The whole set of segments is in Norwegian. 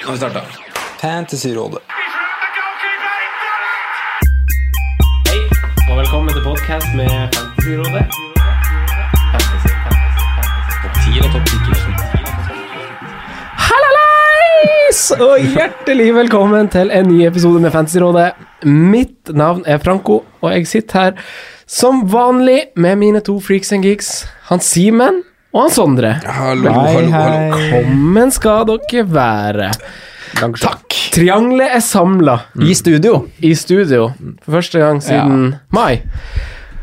Nå har vi starta. Fantasyrådet. Hei, og velkommen til podcast med Fantasyrådet. Fantasy, fantasy, fantasy. Topp 10 eller topp 10 Hallais! Og hjertelig velkommen til en ny episode med Fantasyrådet. Mitt navn er Franco, og jeg sitter her som vanlig med mine to freaks and geeks. Han Simen og han Sondre. Hallo, hallo, hallo. Velkommen skal dere være. Takk. Triangelet er samla I studio. i studio for første gang siden mai.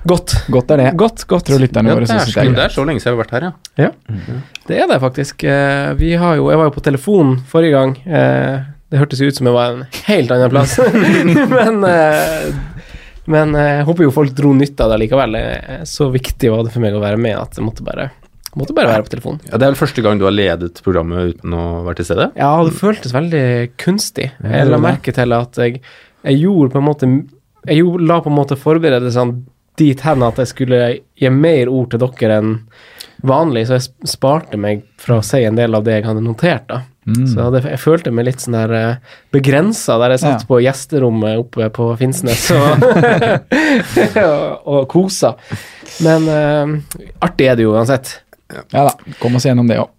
Godt. Godt er det. Godt, godt. Tror lytterne våre er, det er greit. det er så lenge siden vi har vært her, ja. Ja, det er det faktisk. Eh, Vi har jo, jeg var jo på telefon forrige gang. Eh, Det hørtes jo ut som jeg var en helt annen plass. men eh, men jeg håper jo folk dro nytte av det likevel. Så viktig var det for meg å være med at jeg måtte bare, måtte bare være på telefonen. ja. Det er vel første gang du har ledet programmet uten å være til stede? Ja, det føltes veldig kunstig. Jeg la merke til at jeg, jeg gjorde på en måte Jeg gjorde, la på en måte forberedelsene dit hen at jeg skulle gi mer ord til dere enn vanlig, så jeg sparte meg fra å si en del av det jeg hadde notert. da. Så det, jeg følte meg litt sånn der uh, begrensa der jeg satt Ja. på gjesterommet oppe på Finnsnes og, og, og kosa. Men uh, artig er det jo uansett. Ja da, kom oss gjennom det òg.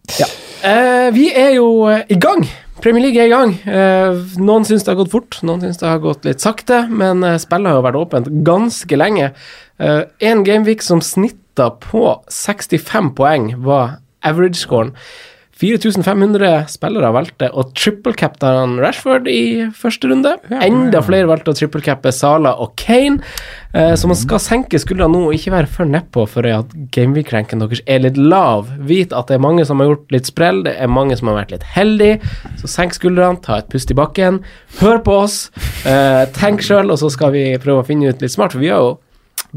Eh, vi er jo eh, i gang. Premier League er i gang. Eh, noen syns det har gått fort, noen syns det har gått litt sakte, men eh, spillet har jo vært åpent ganske lenge. Én gameweek som snitta på 65 poeng, var average-scoren. 4500 spillere valgte å triple-cappe Rashford i første runde. Enda flere valgte å triple-cappe Sala og Kane. Eh, så man skal senke skuldrene nå og ikke være for nedpå for at gameweek-ranken deres er litt lav. Vit at det er mange som har gjort litt sprell, det er mange som har vært litt heldige. Så senk skuldrene, ta et pust i bakken, hør på oss, eh, tenk sjøl, og så skal vi prøve å finne ut litt smart, for vi har jo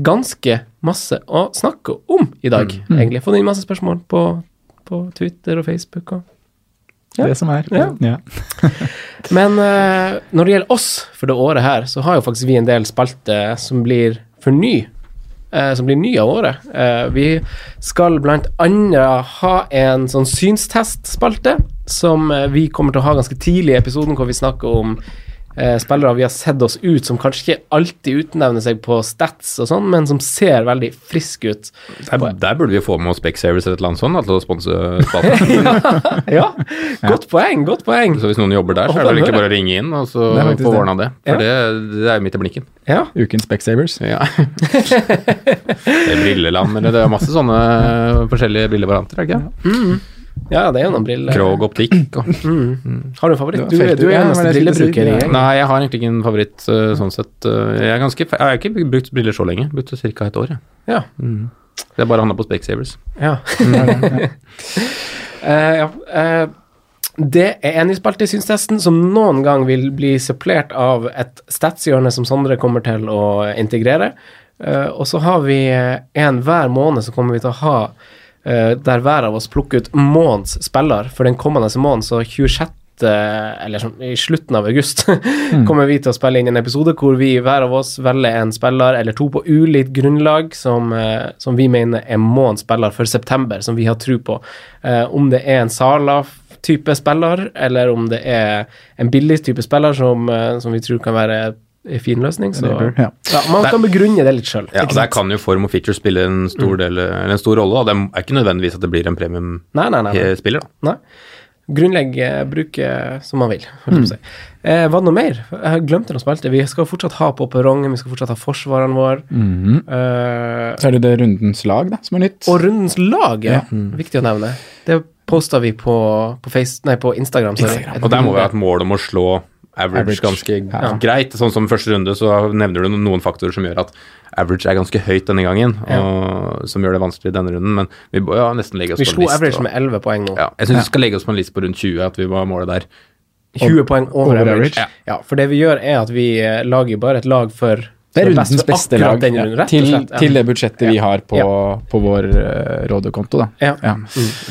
ganske masse å snakke om i dag, egentlig. Fått inn masse spørsmål på, på Twitter og Facebook og Ja. Det som er. Ja. Ja. Men uh, når det gjelder oss for det året her, så har jo faktisk vi en del spalter som blir for ny. Uh, som blir ny av året. Uh, vi skal blant annet ha en sånn synstestspalte som vi kommer til å ha ganske tidlig i episoden, hvor vi snakker om eh, spillere vi har sett oss ut, som kanskje ikke alltid utnevner seg på stats og sånn, men som ser veldig friske ut. Der, der burde vi få med oss Specsavers eller et eller annet sånt til å sponse spalten. ja, godt poeng, godt poeng. Så hvis noen jobber der, så er det vel ikke bare å ringe inn og så få det. ordna det. For det, det er jo midt i blinken. Ja. Ukens Specsavers. Ja. det er brilleland, eller det er masse sånne forskjellige brillevarianter, er det ikke? Ja, det er jo noen briller. Krog optikk og Har du en favoritt? Du, du er eneste ja, brillebruker i gjengen. Nei, jeg har egentlig ikke en favoritt uh, sånn sett. Uh, jeg, er ganske, jeg har ikke brukt briller så lenge. Brukt ca. et år. jeg. Ja. Det er bare handla på Specsavers. Ja. uh, ja. eh, det er en i spalte i synstesten som noen gang vil bli supplert av et statshjørne som Sondre kommer til å integrere. Uh, og så har vi eh, en hver måned så kommer vi til å ha eh, der hver av oss plukker ut måneds spiller for den kommende måneden, så 26 eller i slutten av august kommer vi til å spille inn en episode hvor vi hver av oss velger en spiller eller to på ulikt grunnlag som, eh, som vi mener er månedens spiller for september, som vi har tro på. Eh, om det er en Sala-type spiller, eller om det er en billig type spiller som, eh, som vi tror kan være en fin løsning. Så Lever, ja. ja, man kan begrunne det litt sjøl. Ja, Der kan jo form og feature spille en stor, del, eller en stor rolle. Da. Det er ikke nødvendigvis at det blir en Nei, nei, nei. nei. premium-spiller. Grunnlegge bruke som man vil, Mm. si. Eh, var det noe mer? Jeg glemte noe spilte. Vi skal fortsatt ha på perrongen, vi skal fortsatt ha forsvareren vår. Mm. Eh, Så er det det rundens lag, da, som er nytt. og rundens lag, ja. Ja. Viktig å nevne. Det posta vi på, på, face, nei, på Instagram. Instagram. Og der må vi ha et mål om å slå average, Average. ganske Ja. greit. Sånn som første runde, så nevner du noen faktorer som gjør at average er ganske høyt denne gangen, og som gjør det vanskelig denne runden, men vi må ja, nesten legge oss Vi på liste. en list. average og- med 11 poeng nå. ja, jeg syns vi skal legge oss på en list på rundt 20, at vi må måle der. 20 poeng over, over average. average. Ja. for det vi gjør, er at vi eh, lager bare et lag for Det er rundens best beste lag ja, runden, rett til, slett. Ja. til det budsjettet vi har på, Ja. på vår uh, rådekonto. Da. Ja. Ja.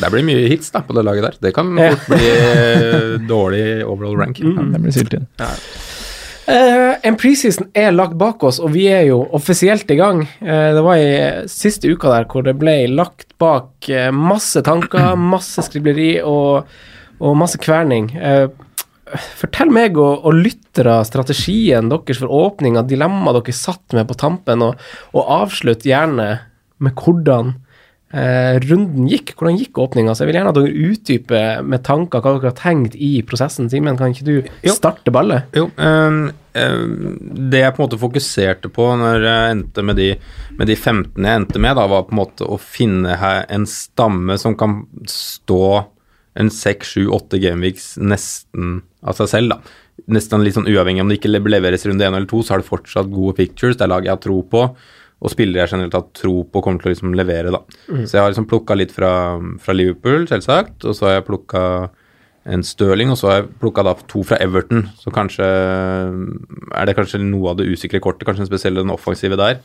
Det blir mye hits da på det laget der. Det kan Ja. fort bli eh, dårlig overall rank. Ja, det blir syltynn. Uh, en preseason er lagt bak oss, og vi er jo offisielt i gang. Uh, det var i siste uka der hvor det ble lagt bak eh, masse tanker, masse skribleri og, og masse kverning. Eh, fortell meg og, og lyttere strategien deres for åpning av dilemmaet dere satt med på tampen, og, og avslutt gjerne med hvordan eh, runden gikk. Hvordan gikk åpninga? Så jeg vil gjerne at dere utdyper med tanker hva dere har tenkt i prosessen. Simen, kan ikke du Jo. starte ballet? Jo, ehm, det jeg på en måte fokuserte på når jeg endte med de, med de 15 jeg endte med, da, var på en måte å finne her en stamme som kan stå en 6-7-8 gameweeks nesten av seg selv, da. Nesten litt sånn uavhengig om det ikke leveres runde én eller to, så har det fortsatt gode pictures, det er lag jeg har tro på, og spillere jeg generelt har tro på kommer til å liksom levere, da. Så jeg har liksom plukka litt fra, fra Liverpool, selvsagt, og så har jeg plukka en Stirling, og så har jeg plukka da to fra Everton. Så kanskje er det kanskje noe av det usikre kortet, kanskje spesielt den offensive der,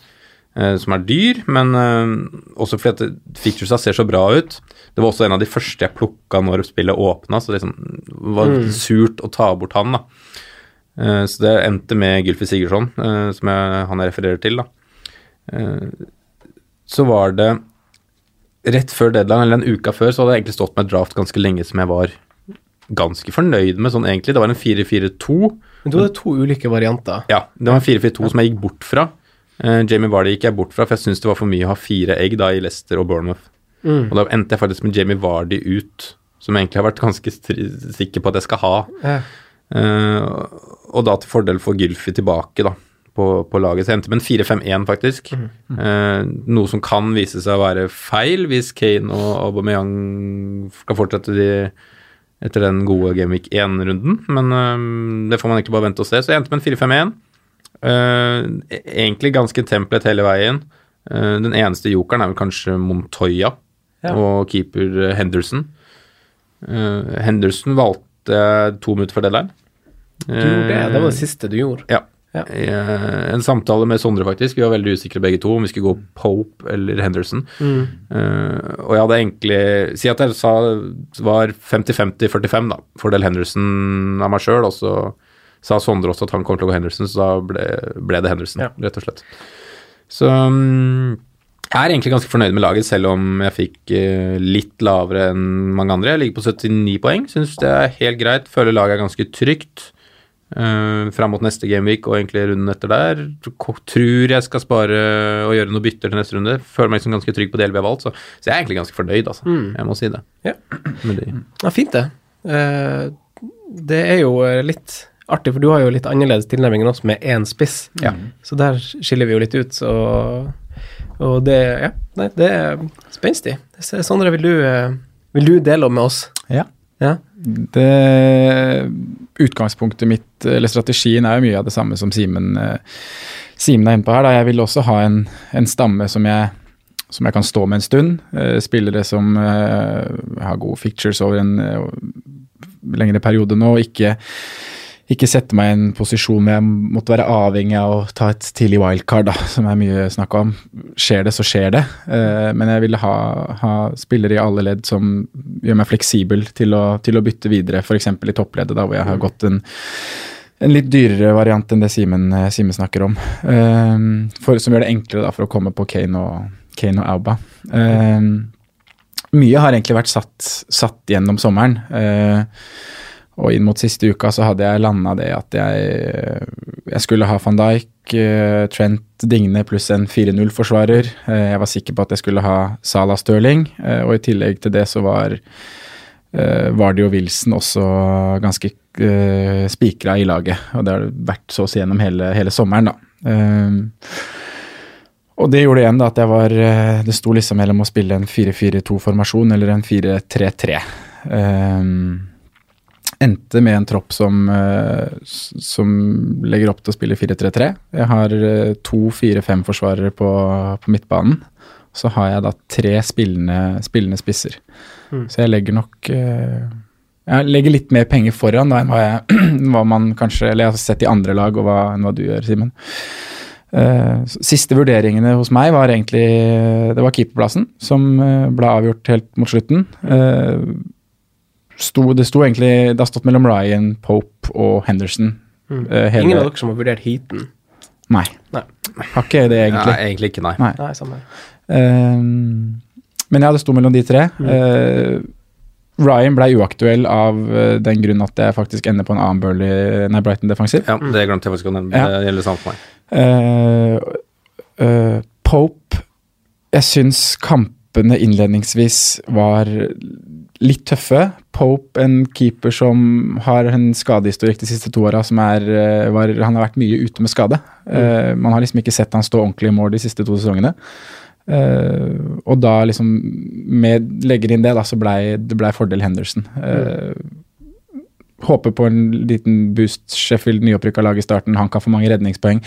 eh, som er dyr, men eh, også fordi at ficturesa ser så bra ut. Det var også en av de første jeg plukka når spillet åpna, så det liksom var surt å ta bort han, da. Eh, så det endte med Gylfi Sigurdsson, eh, som jeg, han jeg refererer til, da. Eh, så var det rett før deadline, eller en uke før, så hadde jeg egentlig stått med draft ganske lenge som jeg var ganske fornøyd med, sånn egentlig. Det var en 4-4-2. Men du hadde to ulike varianter. Ja, det var en 4-4-2 som jeg gikk bort fra. Jamie Barley gikk jeg bort fra, for jeg syntes det var for mye å ha fire egg da i Leicester og Bournemouth. Mm. Og da endte jeg faktisk med Jamie Vardy ut, som jeg egentlig har vært ganske sikker på at jeg skal ha. Ja. Uh, og da til fordel for Gylfi tilbake, da, på, på laget. Så jeg endte med en 4-5-1, faktisk. Eh, noe som kan vise seg å være feil hvis Kane og Aubameyang skal fortsette de, etter den gode Gameweek 1-runden, men eh, det får man egentlig bare vente og se. Så jeg endte med en 4-5-1. Eh, egentlig ganske templet hele veien. Eh, den eneste jokeren er vel kanskje Montoya Ja. og keeper eh, Henderson. Eh, Henderson valgte to minutter før deadline. Du gjorde det, det var det siste du gjorde. Ja. Ja. Eh, En samtale med Sondre, faktisk. Vi var veldig usikre begge to om vi skulle gå Pope eller Henderson. Mm. Uh, og jeg hadde egentlig Si at jeg sa var 50-50-45, da. Fordel Henderson av meg sjøl, og så sa Sondre også at han kom til å gå Henderson, så da ble, ble det Henderson, Ja. rett og slett. Så mm, jeg er egentlig ganske fornøyd med laget, selv om jeg fikk eh, litt lavere enn mange andre. Jeg ligger på 79 poeng, syns det er helt greit. Føler laget er ganske trygt. Uh, fram mot neste gameweek og egentlig runden etter der. Tror jeg skal spare og gjøre noe bytter til neste runde. Føler meg liksom ganske trygg på det vi har valgt, så, så jeg er egentlig ganske fornøyd, altså. Jeg må si det. Ja. Med de. Ja, fint det. Uh, det er jo litt artig, for du har jo litt annerledes tilnærming enn oss med én spiss. Ja. Så der skiller vi jo litt ut, så Og det Ja, nei, det er spenstig. Sondre, vil du, eh, vil du dele med oss? Ja. Ja. Det Utgangspunktet mitt, eller strategien, er jo mye av det samme som Simen eh, Simen er inne på her. Da. Jeg vil også ha en, en stamme som jeg, som jeg kan stå med en stund. Eh, spillere som har gode fictures over en lengre periode nå. og ikke ikke sette meg i en posisjon hvor jeg måtte være avhengig av å ta et tidlig wildcard, da, som er mye snakk om. Skjer det, så skjer det. Eh, men jeg ville ha, ha spillere i alle ledd som gjør meg fleksibel til å, til å bytte videre, f.eks. i toppleddet, da, hvor jeg har gått en, en litt dyrere variant enn det Simen eh, snakker om. Eh, for, som gjør det enklere da, for å komme på Kane og, Kane og Auba. Eh, mye har egentlig vært satt, satt gjennom sommeren. Eh, og inn mot siste uka så hadde jeg landa det at jeg, jeg skulle ha van Dijk, eh, Trent Digne pluss en 4-0-forsvarer. Eh, jeg var sikker på at jeg skulle ha Salah Stirling, eh, og i tillegg til det så var Vardi og Wilson også ganske spikra i laget. Og det har det vært så å si gjennom hele, hele sommeren, da. Og det gjorde igjen da at jeg var Det sto liksom mellom å spille en 4-4-2-formasjon eller en 4-3-3. Endte med en tropp som, som legger opp til å spille 4-3-3. Jeg har to 4-5-forsvarere på, på midtbanen. Så har jeg da tre spillende, spillende spisser. Mm. Så jeg legger nok jeg legger litt mer penger foran da enn hva, jeg, hva man kanskje Eller jeg har sett i andre lag, og hva, enn hva du gjør, Simen. Uh, siste vurderingene hos meg var egentlig Det var keeperplassen, som uh, ble avgjort helt mot slutten. Uh, sto, det sto egentlig Det har stått mellom Ryan, Pope og Henderson. Mm. Hele, Ingen av dere som har vurdert heaten? Nei. nei. Har ikke det, egentlig. Ja, egentlig ikke, nei. nei. nei samme. men ja, det sto mellom de tre. Mm. Ryan ble uaktuell av uh, den grunn at jeg faktisk ender på en annen Burley, nei, Brighton-defensiv. Ja, det glemte jeg faktisk å nevne. Ja. Det gjelder samme for meg. Uh, uh, Pope Jeg syns kampene innledningsvis var litt tøffe. Pope, en keeper som har en skadehistorikk de siste to åra, som er var, Han har vært mye ute med skade. Mm. man har liksom ikke sett han stå ordentlig i mål de siste to sesongene. Uh, og da liksom med legger inn det, da, så blei det ble fordel Henderson. Uh, håper på en liten boost. Sheffield nyopprykka lag i starten, han kan få mange redningspoeng.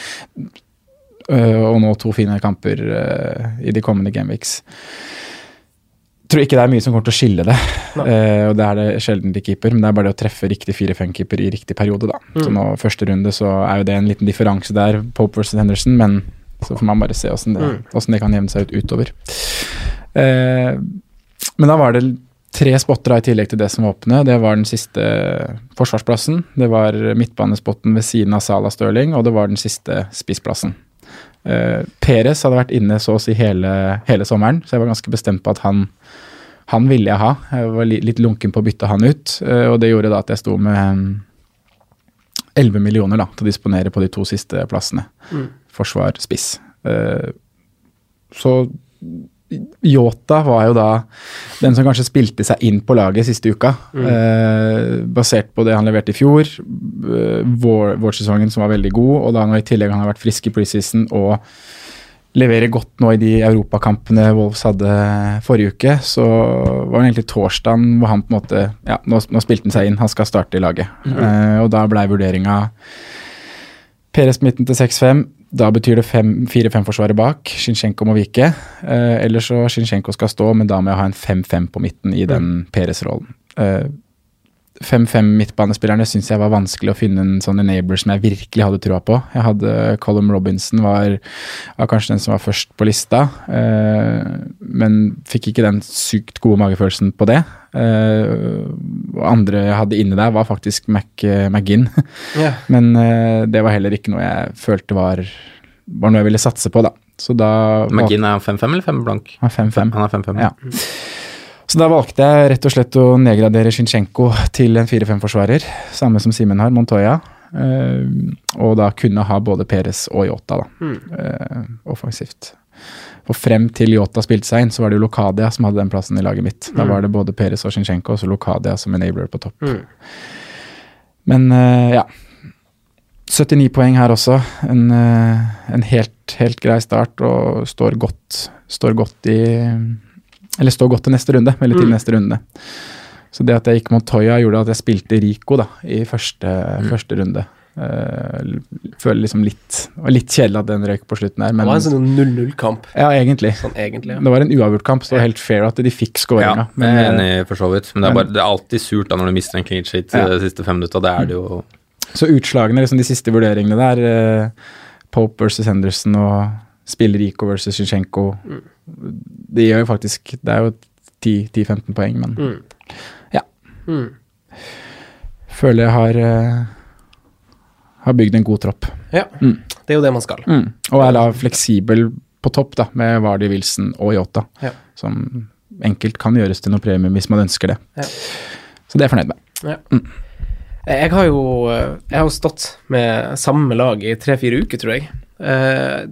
Uh, og nå to fine kamper i de kommende gameweeks. Tror ikke det er mye som kommer til å skille det. og det er det sjelden til keeper, men det er bare det å treffe riktig 4-5-keeper i riktig periode, da. Mm. Så nå første runde så er jo det en liten differanse der, Pope versus Henderson, men så får man bare se åssen det, mm. det, kan jevne seg ut utover. Uh, men da var det tre spotter i tillegg til det som var åpne. Det var den siste forsvarsplassen, det var midtbanespotten ved siden av Sala Stirling, og det var den siste spissplassen. Eh, Peres hadde vært inne så å si hele, hele, sommeren, så jeg var ganske bestemt på at han, han ville jeg ha. Jeg var litt lunken på å bytte han ut, uh, og det gjorde da at jeg sto med 11 millioner da, til å disponere på de to siste plassene. Mm forsvar, spiss. Uh, så Yota var jo da den som kanskje spilte seg inn på laget siste uka. Mm. Eh, basert på det han leverte i fjor, eh, vår, vårsesongen som var veldig god, og da når i tillegg han har vært frisk i preseason og leverer godt nå i de europakampene Wolves hadde forrige uke, så var det egentlig torsdagen hvor han på en måte Ja, nå, nå spilte han seg inn, han skal starte i laget. Mm. Eh, og da blei vurderinga Peres midten til 6-5. Da betyr det fire-fem-forsvaret bak. Shinsjenko må vike. Eh, eller så Shinsjenko skal stå, men da må jeg ha en 5-5 på midten i den mm. Peres-rollen. Eh, 5-5 midtbanespillerne syns jeg var vanskelig å finne en sånn enabler som jeg virkelig hadde trua på. Jeg hadde Colum Robinson var, var, kanskje den som var først på lista, eh, men fikk ikke den sykt gode magefølelsen på det. Eh, og andre jeg hadde inne der, var faktisk Mac, eh, McGinn. Yeah. Men uh, det var heller ikke noe jeg følte var, var noe jeg ville satse på, da. Så da McGinn er 5-5 eller 5 blank? Han er 5-5. Han er 5-5. Ja. Så da valgte jeg rett og slett å nedgradere Shinsjenko til en 4-5-forsvarer. Samme som Simen har, Montoya. Uh, og da kunne ha både Peres og Yota, da. Mm. Uh, offensivt. For frem til Yota spilte seg inn, så var det jo Lokadia som hadde den plassen i laget mitt. Da mm. var det både Peres og Shinshenko og så Lokadia som enabler på topp. Mm. Men uh, ja. 79 poeng her også. En, en helt, helt grei start, og står godt, står godt i eller står godt til neste runde, eller til mm. neste runde. Så det at jeg gikk Montoya, gjorde at jeg spilte Rico da, i første, første runde. Uh, føler liksom litt Det var litt kjedelig at den røyk på slutten her. Men, det var en sånn 0-0-kamp. Ja, egentlig. Sånn, egentlig ja. Det var en uavgjort kamp, så det var helt fair at de fikk skåringa. Ja, men, jeg er enig for så vidt. Men det er, bare, det er alltid surt da når du mister en clean sheet ja. de siste fem minutta. Det er det jo Så utslagene, liksom de siste vurderingene der, uh, Pope versus Henderson og spiller Rico versus Zjizjenko mm. Det gjør jo faktisk Det er jo 10-15 poeng, men mm. ja. Mm. Føler jeg har uh, har bygd en god tropp. Ja, mm. det er jo det man skal. Mm. Og er da fleksibel på topp da, med Vardi Wilson og Yota, ja. som enkelt kan gjøres til noe premium hvis man ønsker det. Ja. Så det er jeg fornøyd med. Ja. Mm. Jeg har jo jeg har stått med samme lag i tre-fire uker, tror jeg. Eh,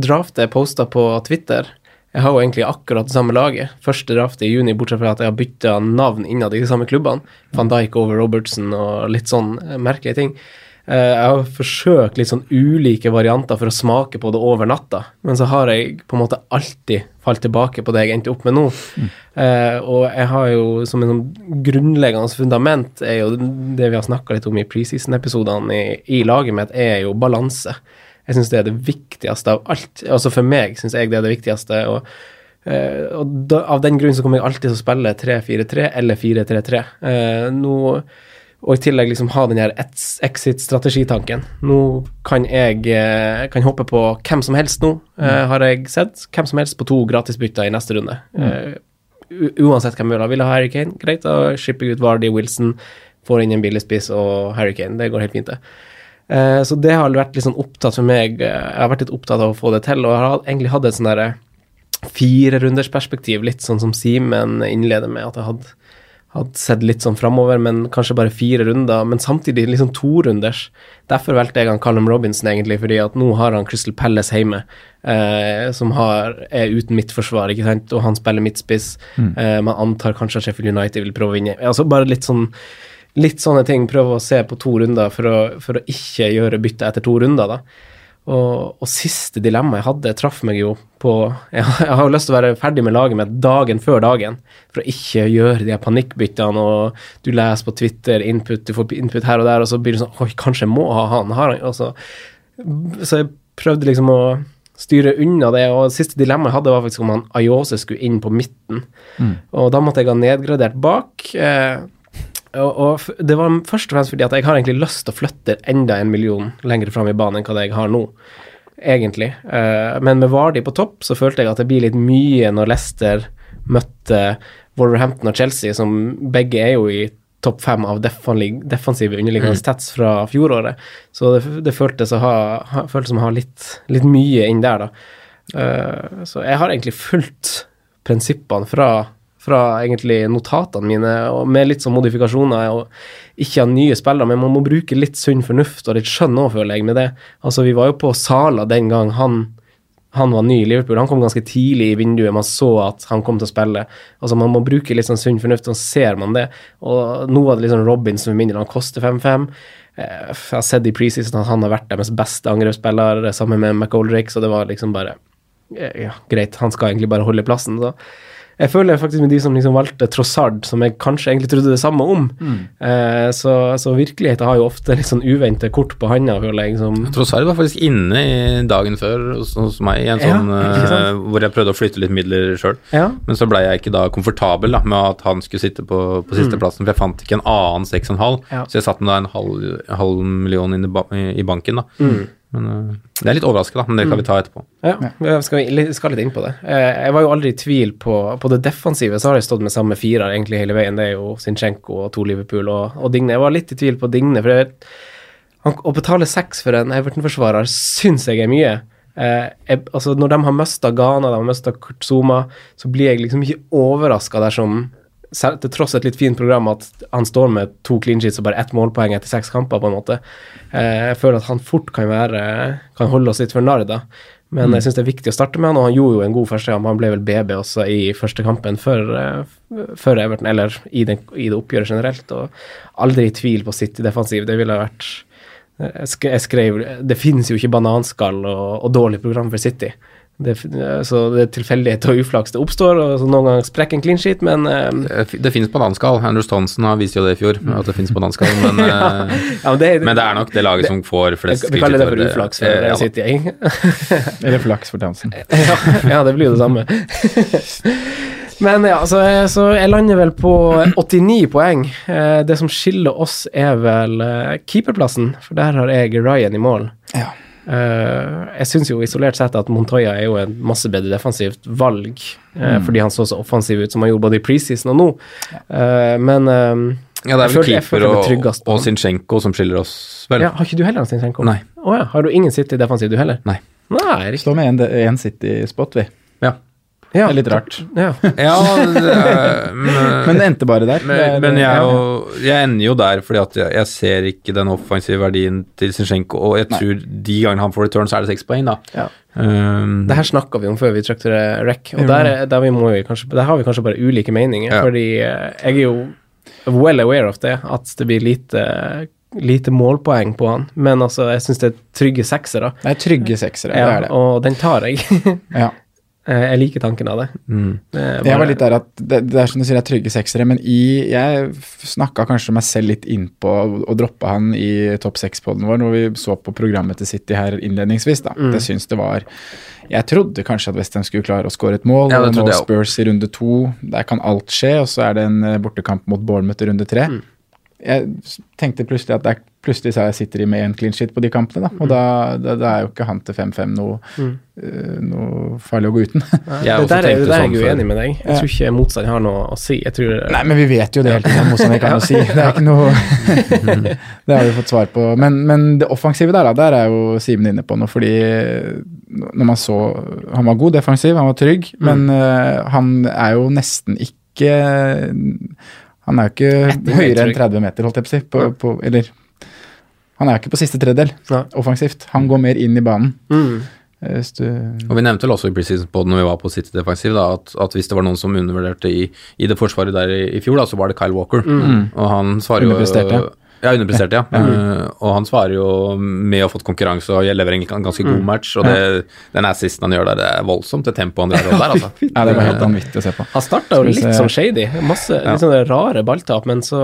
draftet jeg posta på Twitter Jeg har jo egentlig akkurat det samme laget. Første draft i juni, bortsett fra at jeg har bytta navn innad i de samme klubbene. Van Dijk over Robertsen og litt sånn eh, merkelige ting. Eh, jeg har forsøkt litt sånn ulike varianter for å smake på det over natta, men så har jeg på en måte alltid falt tilbake på det jeg endte opp med nå. Eh, og jeg har jo som en sånn grunnleggende fundament er jo det vi har snakka litt om i preseason-episodene i, i laget mitt, er jo balanse. Jeg syns det er det viktigste av alt. Altså for meg syns jeg det er det viktigste. og Uh, og da, Av den grunn så kommer jeg alltid til å spille 3-4-3 eller 4-3-3. Uh, nå og i tillegg liksom ha den her exit-strategitanken. Nå kan jeg uh, kan hoppe på hvem som helst nå, har jeg sett. Hvem som helst på to gratisbytter i neste runde. uansett hvem jeg vil ha. Vil ha Harry Kane? Greit, da shipper jeg ut Vardy Wilson, får inn en billigspiss og Harry Kane. Det går helt fint, det. Uh, så det har vært litt sånn opptatt for meg. eh, Jeg har vært litt opptatt av å få det til, og jeg har egentlig hatt et sånn derre firerundersperspektiv, litt sånn som Simen innleder med, at jeg hadde, hadde sett litt sånn framover, men kanskje bare fire runder, men samtidig liksom torunders. Derfor valgte jeg han Callum Robinson, egentlig, fordi at nå har han Crystal Palace hjemme, eh, som har, er uten midtforsvar, ikke sant, og han spiller midtspiss. Mm. Eh, man antar kanskje at Sheffield United vil prøve å vinne. Altså bare litt sånn litt sånne ting, prøve å se på to runder for å, for å ikke gjøre bytte etter to runder, da. Og, og siste dilemma jeg hadde, traff meg jo på Jeg, jeg har jo lyst til å være ferdig med laget mitt dagen før dagen, for å ikke gjøre de panikkbyttene, og du leser på Twitter input, du får input her og der, og så blir det sånn Oi, kanskje jeg må ha han. Har han så, Så jeg prøvde liksom å styre unna det, og siste dilemma jeg hadde, var faktisk om han Ayose skulle inn på midten. Mm. Og da måtte jeg ha nedgradert bak. Eh, og, og det var først og fremst fordi at jeg har egentlig lyst til å flytte enda en million lenger fram i banen enn hva jeg har nå, egentlig. Eh, men med Vardi på topp så følte jeg at det blir litt mye når Leicester møtte Wolverhampton og Chelsea, som begge er jo i topp fem av defensive underliggende Mm. stats fra fjoråret. Så det, det føltes, å ha, ha, føltes som å ha litt, litt mye inn der, da. Eh, så jeg har egentlig fulgt prinsippene fra, fra egentlig notatene mine, og med litt sånn modifikasjoner. og Ikke ha nye spillere, men man må bruke litt sunn fornuft og litt skjønn òg, føler jeg, med det. Altså, vi var jo på Sala den gang han han var ny i Liverpool. Han kom ganske tidlig i vinduet. Man så at han kom til å spille. Altså Man må bruke litt sånn sunn fornuft, så ser man det. Og nå var det litt sånn Robinson med mindre. Han koster 5-5. Eh, Jeg har sett i preseason at han har vært deres beste angrepsspiller eh, sammen med McGoldrick, så det var liksom bare eh, Ja, greit, han skal egentlig bare holde plassen. Så jeg føler faktisk med de som liksom valgte Trossard, som jeg kanskje egentlig trodde det samme om. Mm. Eh, så, så virkeligheten har jo ofte litt sånn uventede kort på handa, føler jeg. Liksom. Trossard var faktisk inne i dagen før hos, hos meg, i en Ja, sånn, eh, hvor jeg prøvde å flytte litt midler sjøl. Ja. Men så ble jeg ikke da komfortabel da, med at han skulle sitte på, på sisteplassen, for jeg fant ikke en annen 6,5, Mm. Ja. så jeg satte da en halv, halv million inn i, ba, i, i banken. da. Mm. Men uh, Det er litt overraskende, men det kan vi ta etterpå. Ja, vi skal, vi skal litt inn på det. Eh, Jeg var jo aldri i tvil på På det defensive så har jeg stått med samme firer egentlig hele veien. Det er jo Zinchenko og to Liverpool og, og Digne. Jeg var litt i tvil på Digne, for jeg, han, å betale seks for en Everton-forsvarer syns jeg er mye. Eh, jeg, altså Når de har mista Ghana, de har mista Kurtzuma, så blir jeg liksom ikke overraska dersom til tross et litt fint program at han står med to clean sheets og bare ett målpoeng etter seks kamper, på en måte. Eh, jeg føler at han fort kan være kan holde oss litt for narr, da. Men Mm. jeg syns det er viktig å starte med han, og han gjorde jo en god første kamp. Han ble vel BB også i første kampen før, eh, før Everton, eller i, den, i det oppgjøret generelt. Og aldri i tvil på City defensiv. Det ville vært jeg jeg skrev Det finnes jo ikke bananskall og, og dårlig program for City. Det, så det er tilfeldighet og uflaks det oppstår, og så noen ganger sprekker en clean sheet, men eh, Det, det finnes bananskall. Andrew Stonson har vist jo det i fjor, at det finnes bananskall. Men, ja, ja, men, det, men det er nok det laget som får flest Vi kaller det for clean sheet, uflaks eh, for ja. City. jeg. Eller flaks for Townsend. ja, ja, det blir jo det samme. Men ja, så, så jeg lander vel på 89 poeng. Eh, Det som skiller oss, er vel eh, keeperplassen, for der har jeg Ryan i mål. Ja. Eh, jeg syns jo isolert sett at Montoya er jo en masse bedre defensivt valg, eh, Mm. fordi han så så offensiv ut som han gjorde både i preseason og nå. Eh, men Ja, det er vel keeper og, og Sinchenko som skiller oss, vel? ja, Har ikke du heller Zinchenko? Nei. Oh, ja. Har du ingen City defensiv, du heller? Nei. Nei. Står med én City-spot, vi. Ja. Ja. Det er litt rart. Ja. Ja, det er- men, Men det endte bare der. men, men jeg, jo, jeg ender jo der fordi at jeg, jeg ser ikke den offensive verdien til Zinchenko, og jeg tror de gangene han får return, så er det seks poeng, da. Ja. Um, Det her snakka vi om før vi trykte rec, og der, er- der, vi må vi kanskje, der har vi kanskje bare ulike meninger. Ja. Fordi eh, jeg er jo well aware of det, at det blir lite, lite målpoeng på han. Men altså, jeg syns det er trygge seksere. Det er trygge seksere, Ja, det er det. og den tar jeg. Ja. Eh, jeg liker tanken av det. mm. Det er Jeg bare- var litt der at det, det er som du sier, det er trygge seksere, men i, jeg snakka kanskje meg selv litt innpå og droppa han i topp seks-poden vår når vi så på programmet til City her innledningsvis. da. Mm. Det syns det var Jeg trodde kanskje at Westham skulle klare å skåre et mål. Ja, og nå. Spurs i runde to. Der kan alt skje, og så er det en eh, bortekamp mot Bournemouth i runde tre. Mm. Jeg tenkte plutselig at det er, plutselig så sitter de med én clean shit på de kampene, da. Og da, da, da er jo ikke han til 5-5 noe, Mm. eh, noe farlig å gå uten. Ja, det der, er- det der er sånn jeg uenig med deg. Jeg tror ikke motstand har noe å si. Jeg tror Nei, men vi vet jo det hele tiden. Motstand ikke har noe å si. Det er ikke noe Det har vi fått svar på. Men, men det offensive der, da, der er jo Simen inne på noe. Fordi når man så Han var god defensiv, han var trygg, men uh, han er jo nesten ikke Han er jo ikke høyere enn 30 meter, holdt jeg på å si. På, på, eller Han er ikke på siste tredjedel Nei. offensivt. Han går mer inn i banen. Mm. Eh, Hvis du Og Vi nevnte vel også i preseason på når vi var på City defensiv, da, at, at hvis det var noen som undervurderte i, i det forsvaret der i, i fjor, da, så var det Kyle Walker. Og han svarer jo Underpresterte. Ja, underpresterte, ja. Eh, og han svarer jo med å ha fått konkurranse og leverer en ganske god match. Og det, den assisten han gjør der, det er voldsomt, det tempoet han drar opp der, altså. Ja, det var helt vanvittig å se på. Han starta jo litt sånn shady. Masse litt sånne rare balltap, men så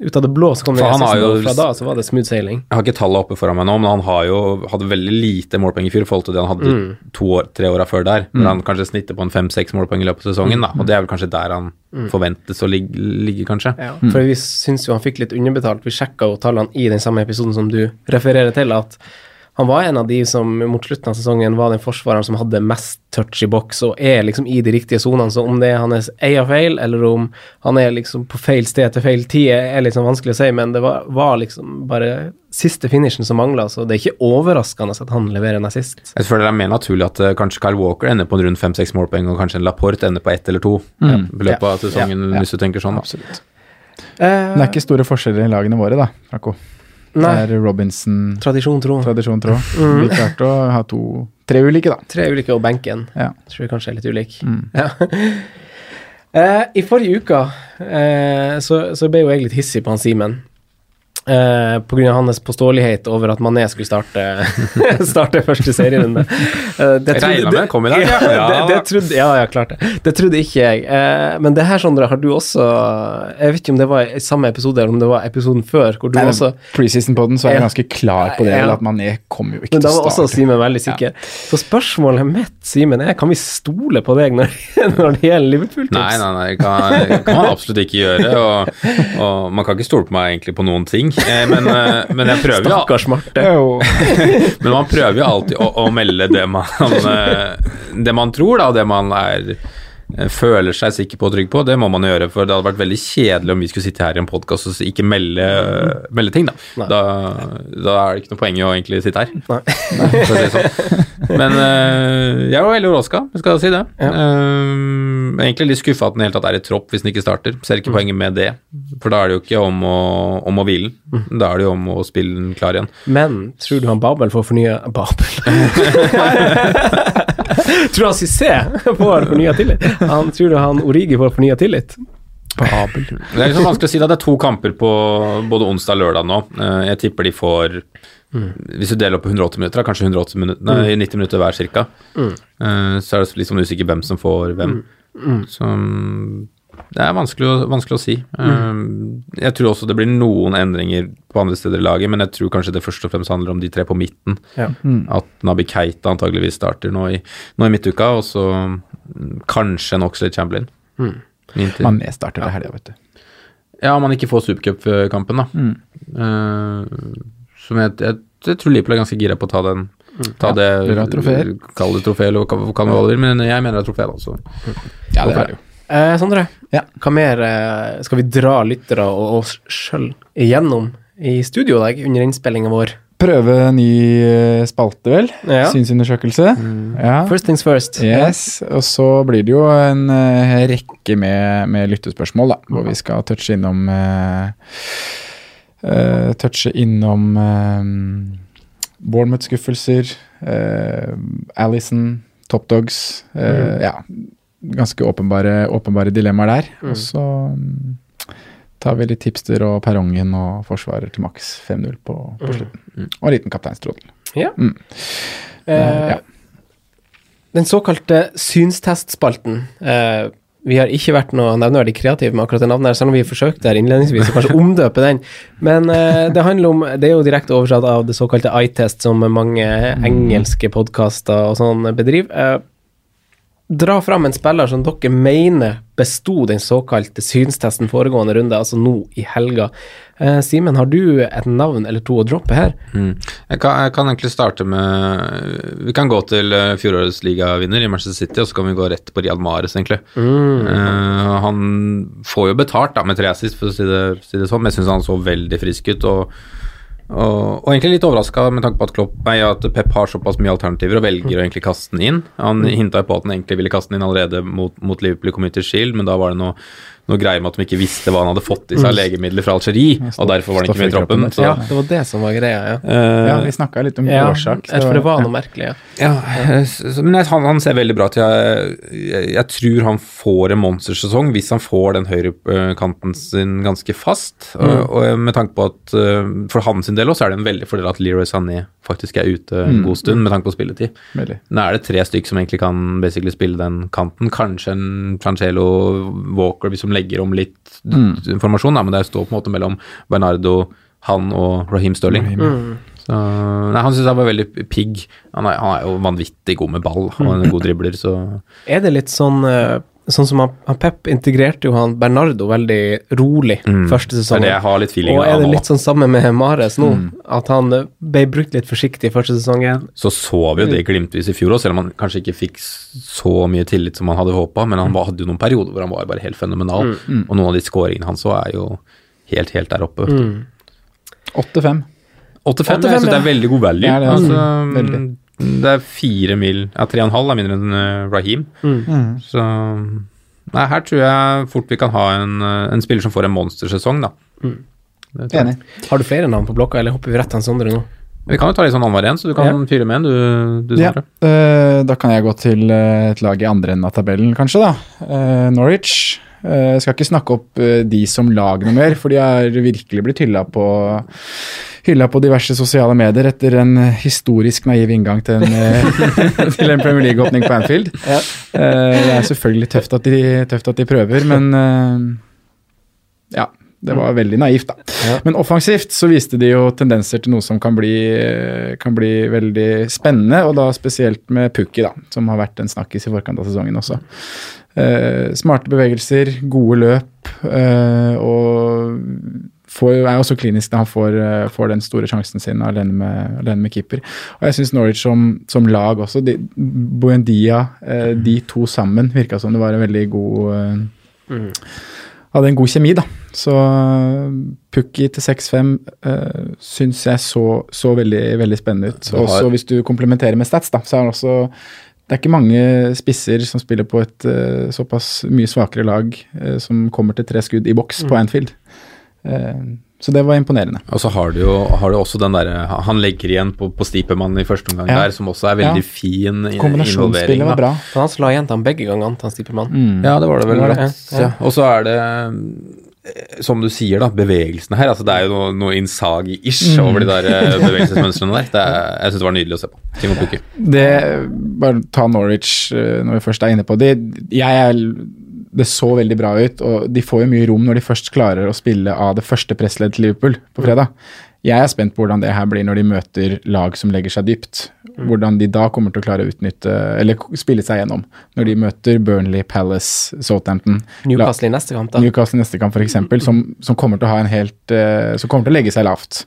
ut av det blå så kom det og fra da så var det smooth sailing. Jeg har ikke tallet oppe foran meg nå, men han har jo hadde veldig lite målpoeng i fjor i forhold til det han hadde Mm. to år, tre åra før der. Men han kanskje snitter på en fem-seks målpoeng i løpet av sesongen, da. Og det er vel kanskje der han forventes å ligge, ligge kanskje. Mm. Ja, for vi syns jo han fikk litt underbetalt. Vi sjekka jo tallene i den samme episoden som du refererer til, at han var en av de som mot slutten av sesongen var den forsvareren som hadde mest touch i boks og er liksom i de riktige sonene. Så om det er hans egen feil, eller om han er liksom på feil sted til feil tid, er sånn vanskelig å si, men det var, var liksom bare siste finishen som mangla, så det er ikke overraskende at han leverer en assist. Jeg føler det er mer naturlig at eh, kanskje Kyle Walker ender på en rundt fem-seks målpoeng, og kanskje en Laporte ender på ett eller to i løpet av sesongen, Ja. hvis du tenker sånn. Absolutt. Uh, Det er ikke store forskjeller i lagene våre, da, Franco. Nei, Det er Robinson tradisjon tro. tradisjon, tro. Mm. Vi klarte å ha to tre ulike, da. Tre ulike og benken. Ja. Tror jeg kanskje er litt ulik. Mm. Ja. Eh, I forrige uke eh, så, så ble jo jeg litt hissig på han Simen. Eh, på grunn av hans påståelighet over at Mané skulle starte, starte første serierunde. Uh, det Jeg regnet med det kom i dag. Ja, Ja. det, det trodde, ja, ja, klart det. Det trodde ikke jeg. Uh, men det her, Sondre, har du også Jeg vet ikke om det var i samme episode eller om det var episoden før, hvor du Nei, også Preseason på den, så er jeg Ja. ganske klar på det, Ja. at Mané kommer jo ikke til Men da var også starte. Simen veldig sikker. Så spørsmålet mitt, Simen, er kan vi stole på deg når, når det gjelder Liverpool-tips? Nei, nei, nei, det kan, kan man absolutt ikke gjøre. Og, og man kan ikke stole på meg egentlig på noen ting. Eh, Men, eh, men jeg prøver jo Stakkars Marte. Men man prøver jo alltid å, å melde det man, eh, det man tror, da, det man er føler seg sikker på og trygg på. Det må man gjøre, for det hadde vært veldig kjedelig om vi skulle sitte her i en podkast og ikke melde, melde ting, da. Da. Da er det ikke noe poeng i å egentlig sitte her. Nei. Nei, si sånn. Men eh, jeg var veldig overraska, jeg si det. Ja. Eh, egentlig litt skuffa at den hele tatt er i tropp hvis den ikke starter. Ser ikke poenget med det, for da er det jo ikke om å, om å hvile den. Da er det jo om å spille den klar igjen. Men tror du han Babel får fornya Babel? tror du han Cissé får fornya tillit? Han, tror du han Origi får fornya tillit? Babel. Det er liksom vanskelig å si da, det er to kamper på både onsdag og lørdag nå. Eh, Jeg tipper de får Hvis du deler opp på 180 minutter, da, kanskje 180 minutter, nei, 90 minutter hver cirka. Eh, Så er det sånn usikker hvem som får hvem. Mm. mm, det er vanskelig å, vanskelig å si. Eh, Jeg tror også det blir noen endringer på andre steder i laget, men jeg tror kanskje det først og fremst handler om de tre på midten. Ja. At Nabi Keita antageligvis starter nå i, nå i midtuka, og så mm, kanskje en Oxlade Chamberlain. Mm. Mané starter til helga, vet du. ja, om man ikke får supercupkampen, da. Mm. Uh, som jeg, jeg, jeg tror Liverpool er ganske gira på å ta den. Ta det vil ha. Kall det trofé, eller hva du vil, men jeg mener det er trofé, da. Så. Ja, det er det jo. Eh, Sondre, Ja. hva mer eh, skal vi dra lyttere og oss sjøl igjennom i studio i dag under innspillinga vår? prøve ny eh, spalte, vel. Ja. Synsundersøkelse. Ja. First things first. Yes, og så blir det jo en eh, rekke med, med lyttespørsmål, da, hvor vi skal touche innom uh, uh, Touche innom Bournemouth-skuffelser, Alison, Top Dogs mm. Ja, ganske åpenbare, åpenbare dilemmaer der. Og så mm, tar vi litt tipster og perrongen og forsvarer til maks 5-0 på, på slutten. Og en liten kapteinstrodel. Ja. Mm. Eh, ja. Den såkalte synstestspalten. Eh, vi har ikke vært noe nevneverdig kreative med akkurat det navnet, her, selv om vi forsøkte her innledningsvis å kanskje omdøpe den. Men uh, det handler om Det er jo direkte oversatt av det såkalte iTest, som mange engelske podkaster og sånn bedriver. Eh, dra fram en spiller som dere mener besto den såkalte synstesten foregående runde, altså nå i helga. Eh, Simen, har du et navn eller to å droppe her? Mm. Jeg, kan, jeg kan egentlig starte med Vi kan gå til uh, fjorårets ligavinner i Manchester City, og så kan vi gå rett på Riyad Mares, egentlig. Eh, han får jo betalt da med tre assist, for å si det, si det sånn, men jeg syns han så veldig frisk ut. og og, og egentlig litt overraska med tanke på at, Klopp, nei, at Pep har såpass mye alternativer og velger å egentlig kaste den inn. Han hinta på at han egentlig ville kaste den inn allerede mot, mot Liverpool Community Shield, men da var det noe, noe greier med at de ikke visste hva han hadde fått i seg av legemidler fra Algerie, og derfor var han ikke med i troppen. Så, Ja, det var det som var greia, ja. Uh, Ja, vi snakka litt om ja årsak. jeg tror det var noe merkelig, ja. Ja, men jeg, han, han ser veldig bra ut. Jeg, jeg, jeg tror han får en monstersesong hvis han får den høyrekanten sin ganske fast. Og, og med tanke på at eh, for hans sin del også er det en veldig fordel at Leroy Sané faktisk er ute en god stund med tanke på spilletid. Veldig. Nå er det tre stykk som egentlig kan basically spille den kanten. Kanskje en Francelo Walker hvis de legger om litt informasjon, da, men det står på en måte mellom Bernardo, han og Raheem Sterling. Så, nei, han syns jeg var veldig pigg. Han er, han er jo vanvittig god med ball og en god dribler, så Er det litt sånn eh, Sånn som han, han Pep integrerte jo han Bernardo veldig rolig første er sesongen. jeg har litt feeling Og er det litt sånn samme med Mares nå? At han eh, ble brukt litt forsiktig første sesongen? Så så vi jo det glimtvis i fjor òg, selv om han kanskje ikke fikk så mye tillit som han hadde håpa, men han hadde jo noen perioder hvor han var bare helt fenomenal, og noen av de skåringene hans òg er jo helt, helt der oppe. 8-5. 8-5, 8-5, jeg synes det er veldig god value. Det er altså, mm, veldig. det er fire mil Ja, tre og en halv er mindre enn eh, Raheem. Så Nei, her tror jeg fort vi kan ha en, eh, en spiller som får en monstersesong, da. Mm. Enig. Har du flere navn på blokka, eller hopper vi rett til han Sondre nå? Vi kan jo ta litt sånn annenhver en, så du kan fyre med en, du, du Ja, Sondre. eh, da kan jeg gå til et lag i andre enden av tabellen, kanskje. da. Uh, Norwich. Eh, Jeg skal ikke snakke opp eh, de som lag noe mer, for de har virkelig blitt hylla på, hylla på diverse sosiale medier etter en historisk naiv inngang til en, eh, til en Premier League-åpning på Anfield. Ja. Det er selvfølgelig tøft at de, tøft at de prøver, men ja. Det var veldig naivt, da. Men offensivt så viste de jo tendenser til noe som kan bli, kan bli veldig spennende, og da spesielt med Pukki, da, som har vært en snakkis i forkant av sesongen også. Eh, smarte bevegelser, gode løp, eh, og får, er også klinisk da han får, eh, får den store sjansen sin alene med, alene med keeper. Og jeg syns Norwich som, som lag også, de, Buendia, de to sammen, virka som det var en veldig god eh, hadde en god kjemi, da. Så Pukki til 6-5 uh, syns jeg så, så veldig, veldig spennende ut. Også hvis du komplementerer med stats, da, så er han også Det er ikke mange spisser som spiller på et uh, såpass mye svakere lag uh, som kommer til tre skudd i boks på Anfield. Uh, så det var imponerende. Og så har du jo har du også den derre Han legger igjen på, på Stipemann i første omgang Ja. der, som også er veldig Ja. fin i- involvering. Kombinasjonsspillet var bra. For han slår igjen til ham begge gangene til Stipemann. Mm. Ja, det var det vel. Det var det. Ja. Ja. Og så er det som du sier, da, bevegelsene her. altså Det er jo noe, noe Insagi-ish over de der eh, bevegelsesmønstrene der. Det er, jeg syns det var nydelig å se på. Timo Pukki. Det, bare ta Norwich eh, når vi først er inne på det. Jeg er, det så veldig bra ut, og de får jo mye rom når de først klarer å spille av det første pressleddet til Liverpool på fredag. Jeg er spent på hvordan det her blir når de møter lag som legger seg dypt. Hvordan de da kommer til å klare å utnytte, eller spille seg gjennom. Når de møter Burnley, Palace, Southampton. Newcastle i neste kamp, da. Newcastle i neste kamp, f.eks., som, som kommer til å ha en helt eh, Som kommer til å legge seg lavt.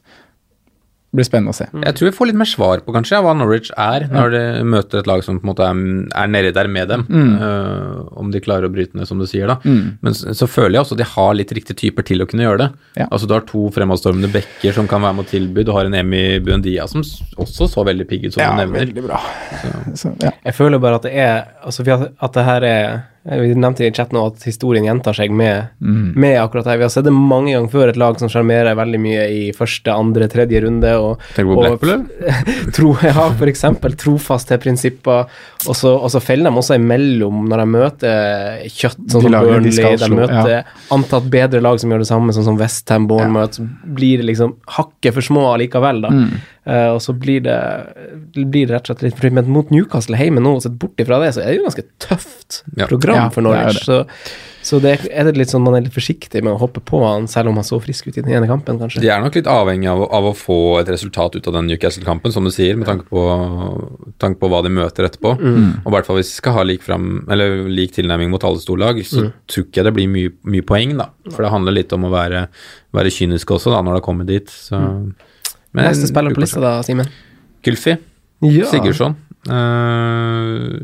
Blir spennende å se. Jeg tror vi får litt mer svar på kanskje hva Norwich er, når de møter et lag som på en måte er, er nedi der med dem. Eh, om de klarer å bryte ned, som du sier. da. Men så, så føler jeg også at de har litt riktige typer til å kunne gjøre det. Ja. Altså Du har to fremadstormende bekker som kan være med å tilby. Du har en Emi Buendia som også så veldig pigg ut, som du nevner. veldig bra. Så, ja. Jeg føler bare at det er altså At det her er Vi nevnte i chatten at historien gjentar seg med, med akkurat det. Vi har sett det mange ganger før, et lag som sjarmerer veldig mye i første, andre, tredje runde. Og, Tenker på Blackpool, tro, ja, eksempel trofast til prinsipper, og så, og så feller de også imellom når de møter kjøtt, sånn De som de Burnley, skal de, møter ja. antatt bedre lag som gjør det samme, sånn som Westham, Bournemouth, så blir det liksom hakket for små allikevel, da. Mm. Eh, og så blir det, blir det rett og slett litt Men mot Newcastle hjemme nå, sett bort ifra det, så er det jo ganske tøft Ja. program Ja, for det er Norwich. det. Så, så det er det litt sånn man er litt forsiktig med å hoppe på han, selv om han så frisk ut i den ene kampen, kanskje. De er nok litt avhengig av, av å få et resultat ut av den Newcastle-kampen, som du sier, med tanke på, tanke på hva de møter etterpå. Og i hvert fall hvis de skal ha lik, fram, eller lik tilnærming mot alle storlag, så tror ikke jeg det blir mye, mye poeng, da. For det handler litt om å være, være kynisk også, da, når det kommer dit. Så. Men- Neste spiller på lista, da, Simen? Gylfi. Ja. Sigurdsson. Uh,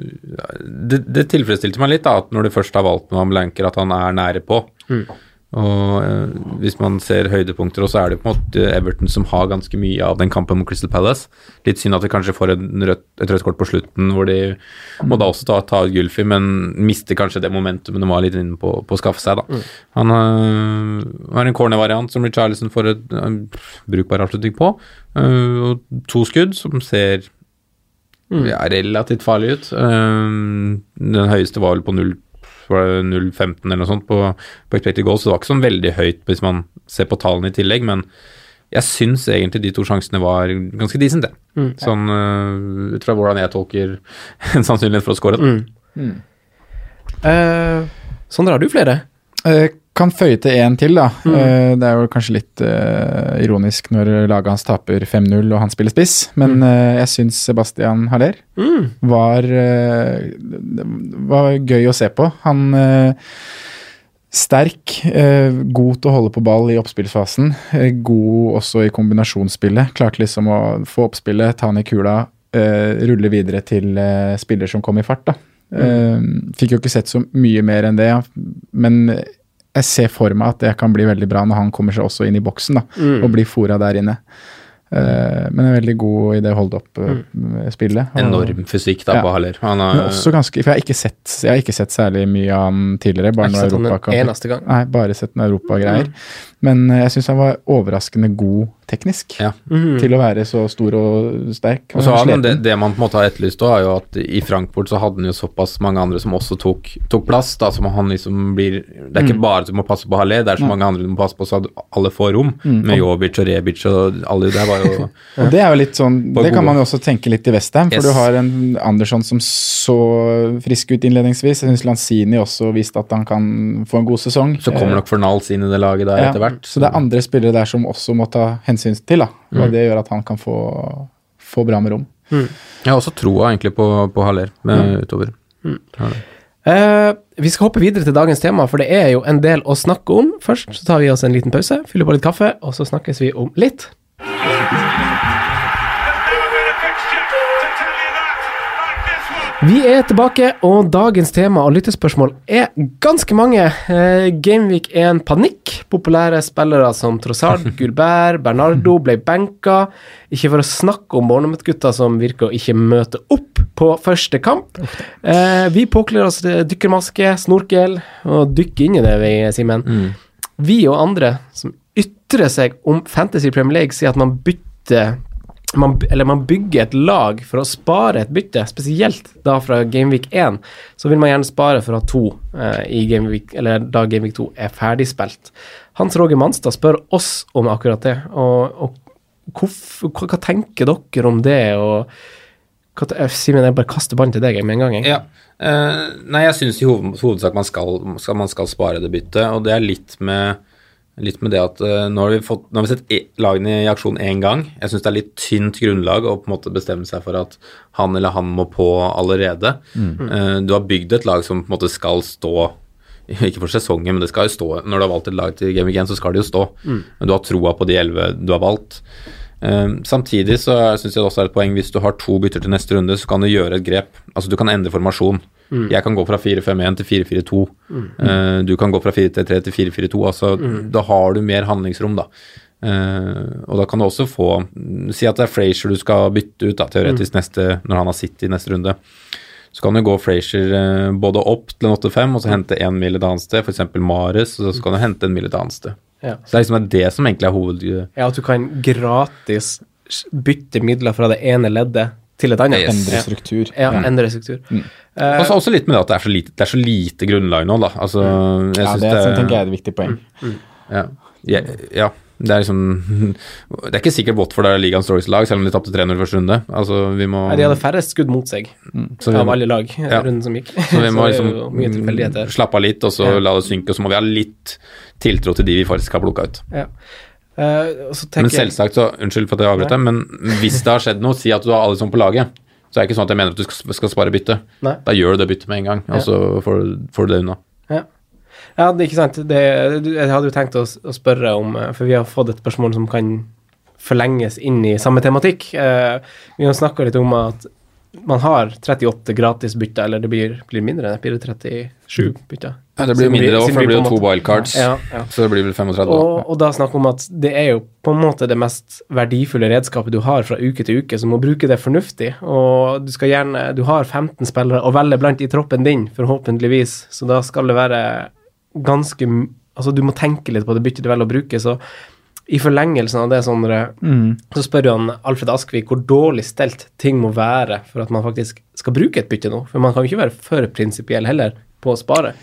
det, det tilfredsstilte meg litt da, at når du først har valgt noe om Lanker, at han er nære på. Og eh, hvis man ser høydepunkter, så er det på en måte Everton som har ganske mye av den kampen mot Crystal Palace. Litt synd at de kanskje får en rødt, et rødt kort på slutten, hvor de må da også ta, ta ut Gylfi, men mister kanskje det momentumet de var litt inne på, på å skaffe seg. da. Han øh, har en cornervariant som Richarlison får et øh, brukbar avslutning på, eh, og to skudd som ser ja, relativt farlig ut. Den høyeste var vel på 0 var det 0,15 eller noe sånt på, på expected goals, så det var ikke sånn veldig høyt hvis man ser på tallene i tillegg, men jeg syns egentlig de to sjansene var ganske decent, det. Sånn uh, ut fra hvordan jeg tolker en sannsynlighet for å score. da. Uh, Sondre, har du flere? Eh, kan føye til én til, da. Eh, det er jo kanskje litt uh, ironisk når laget hans taper 5-0 og han spiller spiss, men eh, jeg syns Sebastian Haller var, uh, var gøy å se på. Han Sterk, god til å holde på ball i oppspillsfasen. God også i kombinasjonsspillet. Klarte liksom å få oppspillet, ta ned kula, eh, rulle videre til spiller som kom i fart. da. Eh, fikk jo ikke sett så mye mer enn det, men jeg ser for meg at det kan bli veldig bra når han kommer seg også inn i boksen da, og blir fora der inne. Uh, men er veldig god i det hold-up-spillet. Enorm fysikk da Ja. på Haller. Han Men er, også ganske, for jeg har ikke sett, jeg har ikke sett særlig mye av han tidligere. Bare Jeg har ikke sett han en eneste gang. Nei, bare sett noen europagreier. Men eh, jeg syns han var overraskende god teknisk Ja. til å være så stor og sterk. Og så har han, det, det man på en måte har etterlyst òg, er jo at i Frankfurt så hadde han jo såpass mange andre som også tok, tok plass. da, som han liksom blir, Det er ikke bare at du må passe på Hallé, det er så mange andre du må passe på så at alle får rom. Med Jovic og Rebic og alle de der var jo Og det er jo litt sånn, det kan man jo også tenke litt i Westham, for Yes. du har en Andersson som så frisk ut innledningsvis. Jeg syns Lanzini også viste at han kan få en god sesong. Så kommer nok Fornals inn i det laget der Ja, etter hvert. Så det er andre spillere der som også må ta hensyn til, da. Og det gjør at han kan få, få bra med rom. Jeg har også troa egentlig på, på Haller med, utover. Mm. Eh, vi skal hoppe videre til dagens tema, for det er jo en del å snakke om. Først så tar vi oss en liten pause, fyller på litt kaffe, og så snakkes vi om litt. Vi er tilbake, og dagens tema og lyttespørsmål er ganske mange. Eh, Gameweek 1 panikk. Populære spillere som Trossard, Gulbert, Bernardo ble benka. Ikke for å snakke om Bornermouth-gutta som virker å ikke møte opp på første kamp. Eh, vi påkler oss dykkermaske, snorkel, og dykker inn i det, vi, Simen. Vi og andre som ytrer seg om Fantasy Premier League, sier at man bytter man, eller man bygger et lag for å spare et bytte, spesielt da fra Gameweek 1, så vil man gjerne spare for å ha to eh, i Gameweek, eller da Gameweek 2 er ferdigspilt. Hans Roger Manstad spør oss om akkurat det, og, og hva, hva tenker dere om det? og eh, Simen, jeg bare kaster ballen til deg med en gang. jeg. Ja. Uh, nei, jeg syns i hoved, hovedsak man skal, skal, man skal spare det byttet, og det er litt med, litt med det at eh, nå har vi, fått, nå har vi sett e lagene i aksjon én gang. Jeg syns det er litt tynt grunnlag å på en måte bestemme seg for at han eller han må på allerede. Eh, du har bygd et lag som på en måte skal stå ikke for sesongen, men det skal jo stå. Når du har valgt et lag til Game Week 1, så skal det jo stå. Men du har troa på de elleve du har valgt. Eh, samtidig så syns jeg det også er et poeng hvis du har to bytter til neste runde, så kan du gjøre et grep. Altså du kan endre formasjon. Mm. Jeg kan gå fra 4-5-1 til 4-4-2. Mm. Uh, du kan gå fra 4-3 til 4-4-2. Altså Mm. da har du mer handlingsrom, da. Uh, og da kan du også få Si at det er Frazier du skal bytte ut, da, teoretisk, Mm. neste, når han har sittet i neste runde. Så kan du gå Frazier uh, både opp til en 8-5 og så hente én mil et annet sted, f.eks. Mares, og så kan du hente en mil et annet sted. Ja. Så det er liksom det som egentlig er hoved... Ja, at du kan gratis bytte midler fra det ene leddet til et annet. Endre struktur. Ja, Mm. endre struktur. Mm. Uh, også, også litt med det at det er så lite, det er så lite grunnlag nå, da. Altså, jeg Ja, det, det, sånn tenker jeg er et viktig poeng. Ja. Ja, ja. Det er liksom Det er ikke sikkert Watford er ligaens dårligste lag, selv om de tapte 3-0 første runde. Altså, vi må Nei, de hadde færrest skudd mot seg mm. vi av alle lag Ja. runden som gikk. Så vi må jo liksom slappe av litt, og så Ja. la det synke, og så må vi ha litt tiltro til de vi faktisk har plukka ut. Ja. Eh, Men selvsagt, så Unnskyld for at jeg avbrøt deg, men hvis det har skjedd noe, si at du har alle sånn på laget, så er det ikke sånn at jeg mener at du skal, spare bytte. Da gjør du det byttet med en gang, og så får, får du det unna. Ja. ja, det er ikke sant. Det, jeg hadde jo tenkt å, å spørre om eh, For vi har fått et spørsmål som kan forlenges inn i samme tematikk. Eh, vi har snakka litt om at man har 38 gratis bytter, eller det blir, blir mindre, blir det 37 bytter? Ja, det blir Siden mindre òg, for det blir jo to wildcards. Ja, ja. Så det blir vel 35 da. Og, og da vi om at det er jo på en måte det mest verdifulle redskapet du har fra uke til uke, så du må bruke det fornuftig. Og du skal gjerne Du har 15 spillere å velge blant i troppen din, forhåpentligvis, så da skal det være ganske Altså, du må tenke litt på det byttet du velger å bruke, så i forlengelsen av det, Sondre, Mm. så spør jo han Alfred Askvik hvor dårlig stelt ting må være for at man faktisk skal bruke et bytte nå. For man kan jo ikke være for prinsipiell heller på å spare.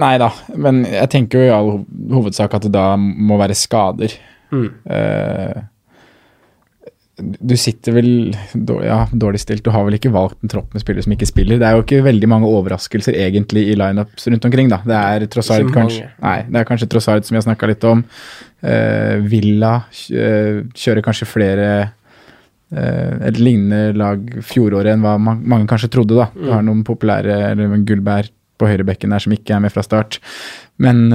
Nei da, men jeg tenker jo i all hovedsak at det da må være skader. Mm. Eh, du sitter vel ja, dårlig stilt. Du har vel ikke valgt en tropp med spillere som ikke spiller. Det er jo ikke veldig mange overraskelser egentlig i lineups rundt omkring, da. Det er Trossard kanskje. Nei, det er kanskje Trossard som vi har snakka litt om. Uh, Villa uh, kjører kanskje flere uh, et lignende lag fjoråret enn hva man, mange kanskje trodde, da. Du har noen populære eller Gullberg på høyrebekken der som ikke er med fra start. Men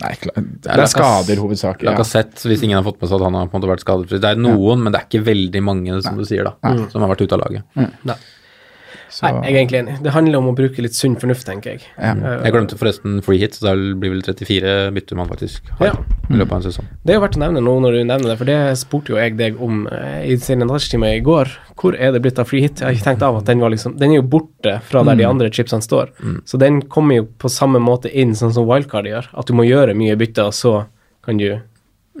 Nei, klar, det er skader hovedsakelig. Ja. Lacassette, hvis ingen har fått med seg at han har på en måte vært skadefri. Det er noen, men det er ikke veldig mange, som du sier, da, Nei. som har vært ute av laget. Nei. Nei, jeg er egentlig enig. Det handler om å bruke litt sunn fornuft, tenker jeg. Ja. Eh, Jeg glemte forresten free hit, så det blir vel 34 bytter man faktisk har Ja. i løpet av en sesong. Det er jo verdt å nevne nå når du nevner det, for det spurte jo jeg deg om eh, i sin Natterstime i går. Hvor er det blitt av free hit? Jeg har ikke tenkt av at den var liksom Den er jo borte fra der de andre chipsene står. Så den kommer jo på samme måte inn sånn som wildcard gjør. At du må gjøre mye bytter, og så kan du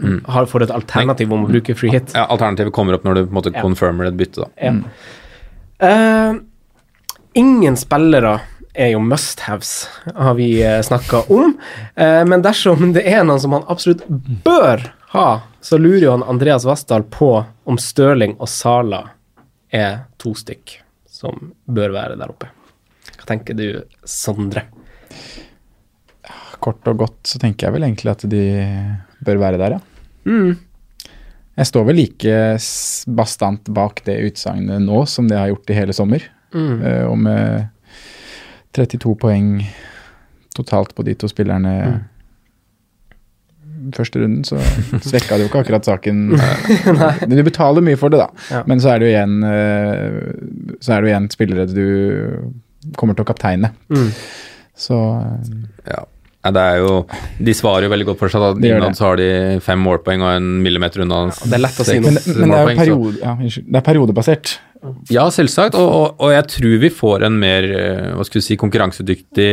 har får et alternativ om å bruke free hit. Ja, Alternativet kommer opp når du på en måte Ja. confirmer et bytte, da. Ja. Eh, ingen spillere er jo must-haves, har vi uh, snakka om. Eh, men dersom det er noen som han absolutt bør ha, så lurer jo han Andreas Vassdal på om Støling og Sala er to stykk som bør være der oppe. Hva tenker du, Sondre? Kort og godt så tenker jeg vel egentlig at de bør være der, ja. Mm. Jeg står vel like bastant bak det utsagnet nå som det jeg har gjort i hele sommer. Mm. Eh, og med 32 poeng totalt på de to spillerne første runden, så svekka det jo ikke akkurat saken. Men du betaler mye for det, da. Ja. Men så er det jo igjen eh, Så er det jo igjen spillere du kommer til å kapteine. Mm. Så eh, Ja. Det er jo De svarer jo veldig godt for seg. da. Innad så har de fem målpoeng og en millimeter unna det er lett å si noe. men, men det er jo periode, ja, det er periodebasert. Ja, selvsagt. Og, og, og jeg tror vi får en mer eh, hva skal vi si, konkurransedyktig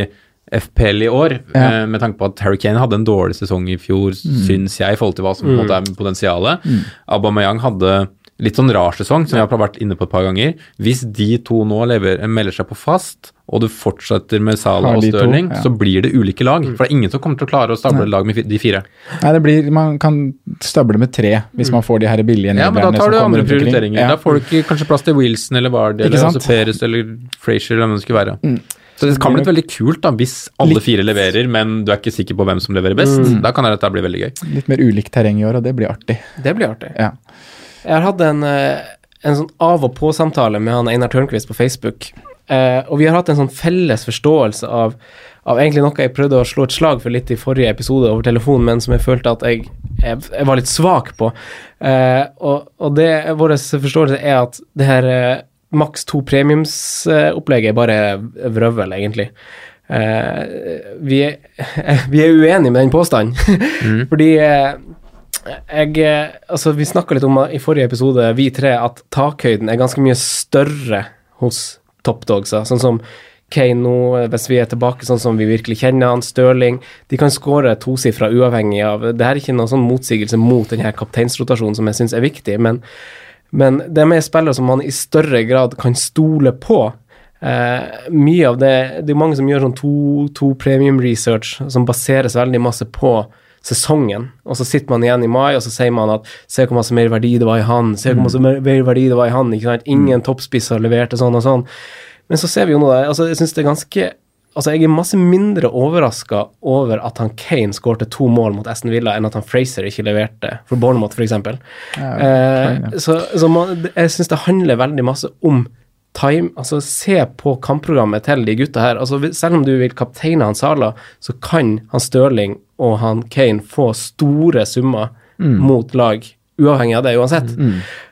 FPL i år, Ja. eh, med tanke på at Harry Kane hadde en dårlig sesong i fjor, syns jeg, i forhold til hva som måte er potensialet. Aubameyang hadde litt sånn rar sesong, som vi har vært inne på et par ganger. Hvis de to nå lever, melder seg på fast, og du fortsetter med Salah og Stirling, ja. så blir det ulike lag. For det er ingen som kommer til å klare å stable lag med de fire. Nei, det blir, Man kan stable med tre hvis man får de her billige Ja, men da tar du andre prioriteringer. Ja. Da får du ikke kanskje plass til Wilson eller Vardy eller altså Perez eller Frazier eller hvem det skulle være. Mm. Så det kan bli veldig kult da, hvis alle Litt- fire leverer, men du er ikke sikker på hvem som leverer best. Mm. Da kan det dette bli veldig gøy. Litt mer ulikt terreng i år, og det blir artig. Det blir artig. Ja. Jeg hatt en, eh, en sånn av og på-samtale med han Einar Tørnquist på Facebook. Eh, og vi har hatt en sånn felles forståelse av, av egentlig noe jeg prøvde å slå et slag for litt i forrige episode over telefon, men som jeg følte at jeg jeg, jeg var litt svak på. Eh, og, og det vår forståelse er at det her eh, maks to premiumsopplegget er bare vrøvl, egentlig. Eh, vi, er, vi er uenige med den påstanden, fordi eh, jeg eh, Altså, vi snakka litt om i forrige episode, vi tre, at takhøyden er ganske mye større hos toppdogsa. Sånn som Kane nå, hvis vi er tilbake sånn som vi virkelig kjenner han, Stirling De kan skåre tosifra uavhengig av Det her er ikke noen sånn motsigelse mot denne kapteinsrotasjonen som jeg syns er viktig, men, men det er med spillere som man i større grad kan stole på. Eh, mye av det Det er mange som gjør sånn to, to premium research som baseres veldig masse på sesongen, og så sitter man igjen i mai og så sier man at se hvor masse mer verdi det var i han, se hvor masse mer verdi det var i han, ikke sant, ingen toppspisser leverte sånn og sånn. Men så ser vi jo nå det, altså jeg synes det er ganske Altså, jeg er masse mindre overraska over at han Kane skårte to mål mot Aston Villa, enn at han Fraser ikke leverte for Bournemouth, f.eks. Ja, Eh, så så man, jeg syns det handler veldig masse om time Altså, se på kampprogrammet til de gutta her. Altså, selv om du vil kapteine han Sala, så kan han Stirling og han Kane få store summer mot lag, uavhengig av det, uansett.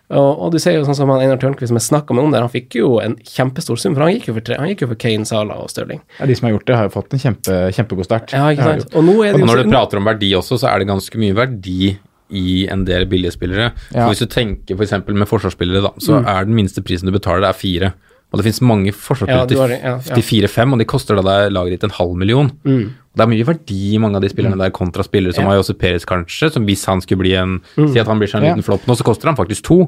Og, og du ser jo sånn som han Einar Tørnquist som jeg snakka med om der, han fikk jo en kjempestor sum, for han gikk jo for, tre, han gikk jo for Kane, Sala og Stirling. Ja, de som har gjort det, har jo fått en kjempe, kjempegod start. Ja, ikke sant. Og nå er det Og når du prater om verdi også, så er det ganske mye verdi i en del billige spillere. Ja. For Hvis du tenker f.eks. med forsvarsspillere, da, så er den minste prisen du betaler, det er fire. Og det finnes mange forsvarsspillere ja, til, ja. til fire-fem, og de koster da deg laget ditt en halv million. Mm. Det er mye verdi i mange av de spillerne der kontra spillere som Ja. Ayose Perez kanskje, som hvis han skulle bli en Mm. Si at han blir seg en Ja. liten flopp nå, så koster han faktisk to.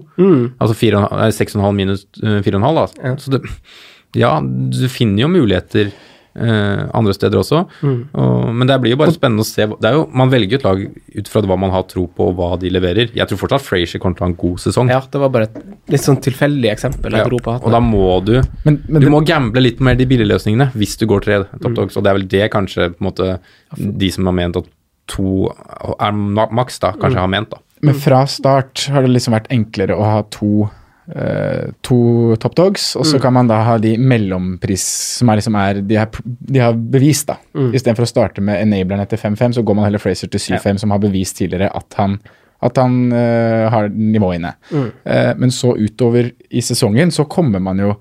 Altså og og en halv minus eh, fire og en halv, da. Så det, ja, du finner jo muligheter eh, andre steder også. Mm. Og, men det blir jo bare spennende å se. Det er jo, man velger et lag ut fra hva man har tro på, og hva de leverer. Jeg tror fortsatt Frazier kommer til å ha en god sesong. Ja, det var bare et litt sånn tilfeldig eksempel jeg Ja, og da må du Men, men Du det- må gamble litt mer de billigløsningene hvis du går tre Mm. top dogs, og det er vel det kanskje på en måte de som har ment at to er maks, da, Mm. kanskje har ment, da. Men fra start har det liksom vært enklere å ha to, to top dogs, og så kan man da ha de mellompris som er liksom er De har, de har bevist, da. Mm. Istedenfor å starte med enableren etter 5-5, så går man heller Fraser til 7-5, som har bevist tidligere at han at han uh, har nivået inne. Eh, men så utover i sesongen så kommer man jo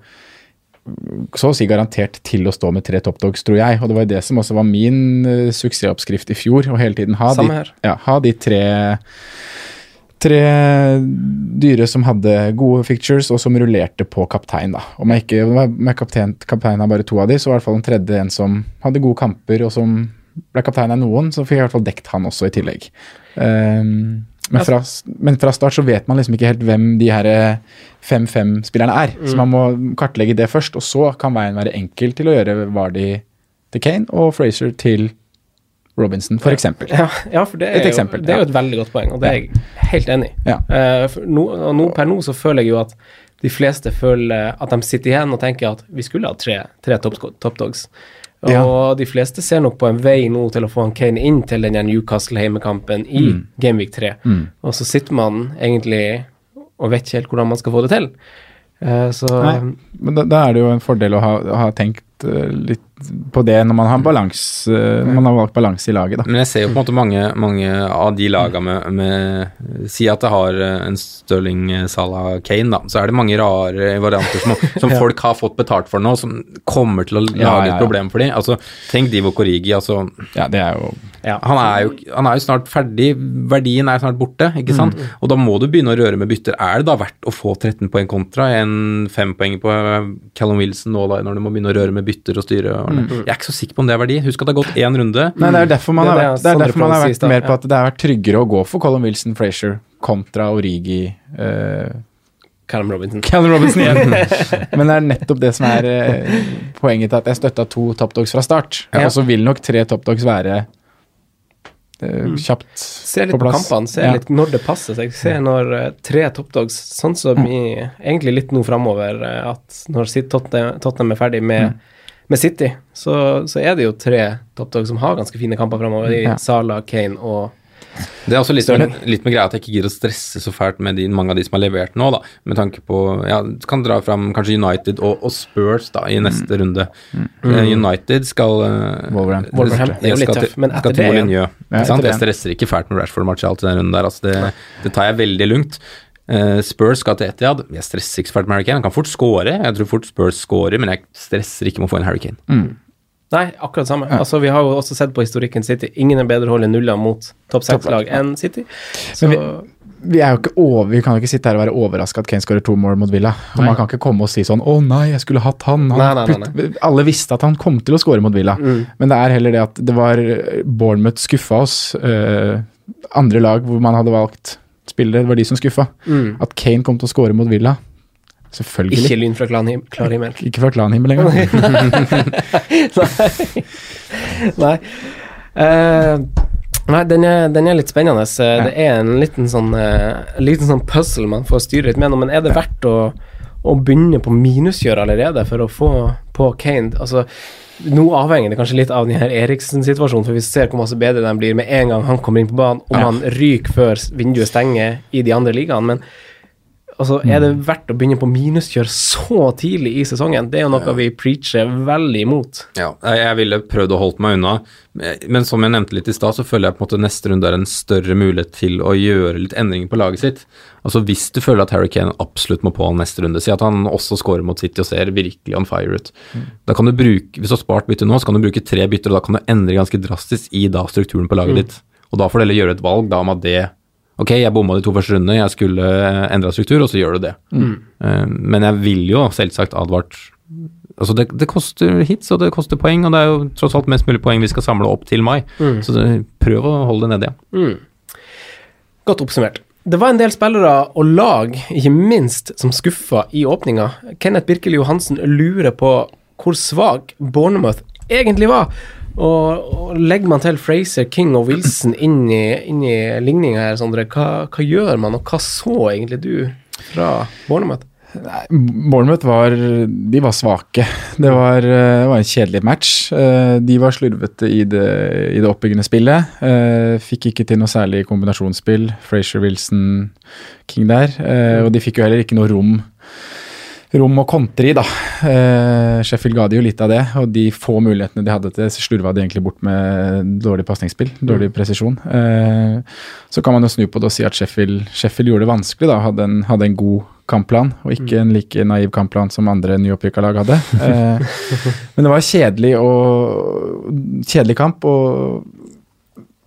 så å si garantert til å stå med tre top dogs, tror jeg. Og det var jo det som også var min uh, suksessoppskrift i fjor, å hele tiden ha, de, ja, ha de tre Tre dyre som hadde gode fictures, og som rullerte på kaptein. da. Om jeg ikke med kaptein, kaptein har bare to av de, så var i hvert fall en tredje en som hadde gode kamper, og som ble kaptein av noen, så fikk jeg i hvert fall dekt han også i tillegg. Um, men, fra, men fra start så vet man liksom ikke helt hvem de her 5-5-spillerne er. Så man må kartlegge det først, og så kan veien være enkel til å gjøre Vardy til Kane og Fraser til Robinson, for eksempel. Ja, ja, for det er, jo, eksempel, det er jo et veldig godt poeng, og det er jeg helt enig i. Eh, no, nå, per nå så føler jeg jo at de fleste føler at de sitter igjen og tenker at vi skulle ha tre, tre top, top. Og de fleste ser nok på en vei nå til å få han Kane inn til den Newcastle-heimekampen i Mm. Gameweek 3. Og så sitter man egentlig og vet ikke helt hvordan man skal få det til. Eh, så Nei, men da, da er det jo en fordel å ha, ha tenkt eh, litt på det når man har balans, eh, man har valgt balanse i laget, da. Men jeg ser jo på en måte mange, mange av de laga med, med Si at det har eh, en Stirling eh, Salah Kane, da. Så er det mange rare varianter som, som folk har fått betalt for nå, som kommer til å lage Ja, ja, ja. et problem for dem. Altså, tenk Divo Korigi, altså Ja, det er jo han er, jo, han er jo snart ferdig, verdien er snart borte, ikke sant? Og da må du begynne å røre med bytter. Er det da verdt å få 13 poeng kontra en 5 poeng på Callum Wilson nå, da, når du må begynne å røre med bytter og styre? Og Jeg er ikke så sikker på om det er verdi. Husk at det har gått én runde. Nei, det er derfor man Det er har det vært, det er derfor man har vært mer på at det har vært tryggere å gå for Colin Wilson Frazier kontra Origi Uh, Callum Robinson. Callum Robinson igjen. Men det er nettopp det som er eh, poenget til at jeg støtta to toppdogs fra start. Ja. Og så vil nok tre toppdogs være eh, kjapt Se litt på på, kampene, se Ja. litt når det passer seg. Se når uh, tre toppdogs, sånn som i, egentlig litt nå framover, uh, at når Tottenham, er ferdig med, med City, så, så er det jo tre topptog som har ganske fine kamper framover. Ja. Sala, Kane og Det er også litt, litt med greia at jeg ikke gidder å stresse så fælt med de, mange av de som har levert nå, da. Med tanke på Ja, kan dra fram kanskje United og, og Spurs da i neste runde. Mm. United skal Wolverham. Wolverhampton. Wolverhampton er jo litt tøff, men etter det- Molineux, Ja, sant? Jeg stresser ikke fælt med Rashford-Martial til den runden der. Altså det, det tar jeg veldig lugnt. Eh, Spurs skal til Etiad. Jeg stresser ikke så fælt med Harry Kane. Han kan fort score. Jeg tror fort Spurs scorer, men jeg stresser ikke med å få en Harry Kane. Nei, akkurat samme. Altså, vi har jo også sett på historikken City. Ingen er bedre å holde nuller mot topp seks-lag enn City. Så Men Vi er jo ikke over, vi kan jo ikke sitte her og være overraska at Kane skårer to mål mot Villa. Og Man kan ikke komme og si sånn 'Å nei, jeg skulle hatt han'. han Nei, nei, Alle visste at han kom til å skåre mot Villa, men det er heller det at det var Bournemouth skuffa oss. Uh, andre lag hvor man hadde valgt spillere, det var de som skuffa. At Kane kom til å skåre mot Villa. Selvfølgelig. ikke lyn fra klar klar himmel. Ikke fra klanhimmel engang. Nei. Nei. Uh, nei, den er, den er litt spennende. Ja. Det er en liten sånn, uh, liten sånn puzzle man får styre litt med nå, men er det verdt å, å begynne på minuskjør allerede for å få på Kane? Altså, nå avhenger det kanskje litt av den her Eriksen-situasjonen, for vi ser hvor masse bedre den blir med en gang han kommer inn på banen, om han ryker før vinduet stenger i de andre ligaene. men Altså, Er det verdt å begynne på minuskjør så tidlig i sesongen? Det er jo noe vi preacher veldig imot. Ja, jeg ville prøvd å holde meg unna, men som jeg nevnte litt i stad, så føler jeg på en måte neste runde er en større mulighet til å gjøre litt endringer på laget sitt. Altså Hvis du føler at Harry Kane absolutt må på neste runde, si at han også scorer mot City og ser virkelig on fire ut, da kan du bruke, hvis du har spart bytte nå, så kan du bruke tre bytter, og da kan du endre ganske drastisk i da strukturen på laget ditt. Og da får du heller gjøre et valg da om at det Ok, jeg bomma de to første rundene, jeg skulle eh, endra struktur, og så gjør du det. Mm. Men jeg vil jo selvsagt advart Altså det, det koster hits og det koster poeng, og det er jo tross alt mest mulig poeng vi skal samle opp til mai. Så prøv å holde det nede, ja. Godt oppsummert. Det var en del spillere og lag, ikke minst, som skuffa i åpninga. Kenneth Birkeli Johansen lurer på hvor svak Bournemouth egentlig var. Og, og legger man til Fraser, King og Wilson inn i, inn i ligninga her, Sondre, hva, hva gjør man, og hva så egentlig du fra Bournemouth? Bournemouth var, de var svake. Det var, eh, det var en kjedelig match. Eh, De var slurvete i det, det oppbyggende spillet. Eh, Fikk ikke til noe særlig kombinasjonsspill. Frazier, Wilson, King der. Og de fikk jo heller ikke noe rom rom å kontre i, da. Eh, Sheffield ga de jo litt av det, og de få mulighetene de hadde til, slurva de egentlig bort med dårlig pasningsspill, dårlig presisjon. Eh, så kan man jo snu på det og si at Sheffield, Sheffield gjorde det vanskelig, da. Hadde en, hadde en god kampplan, og ikke en like naiv kampplan som andre nyopprykka lag hadde. Eh, men det var kjedelig og kjedelig kamp, og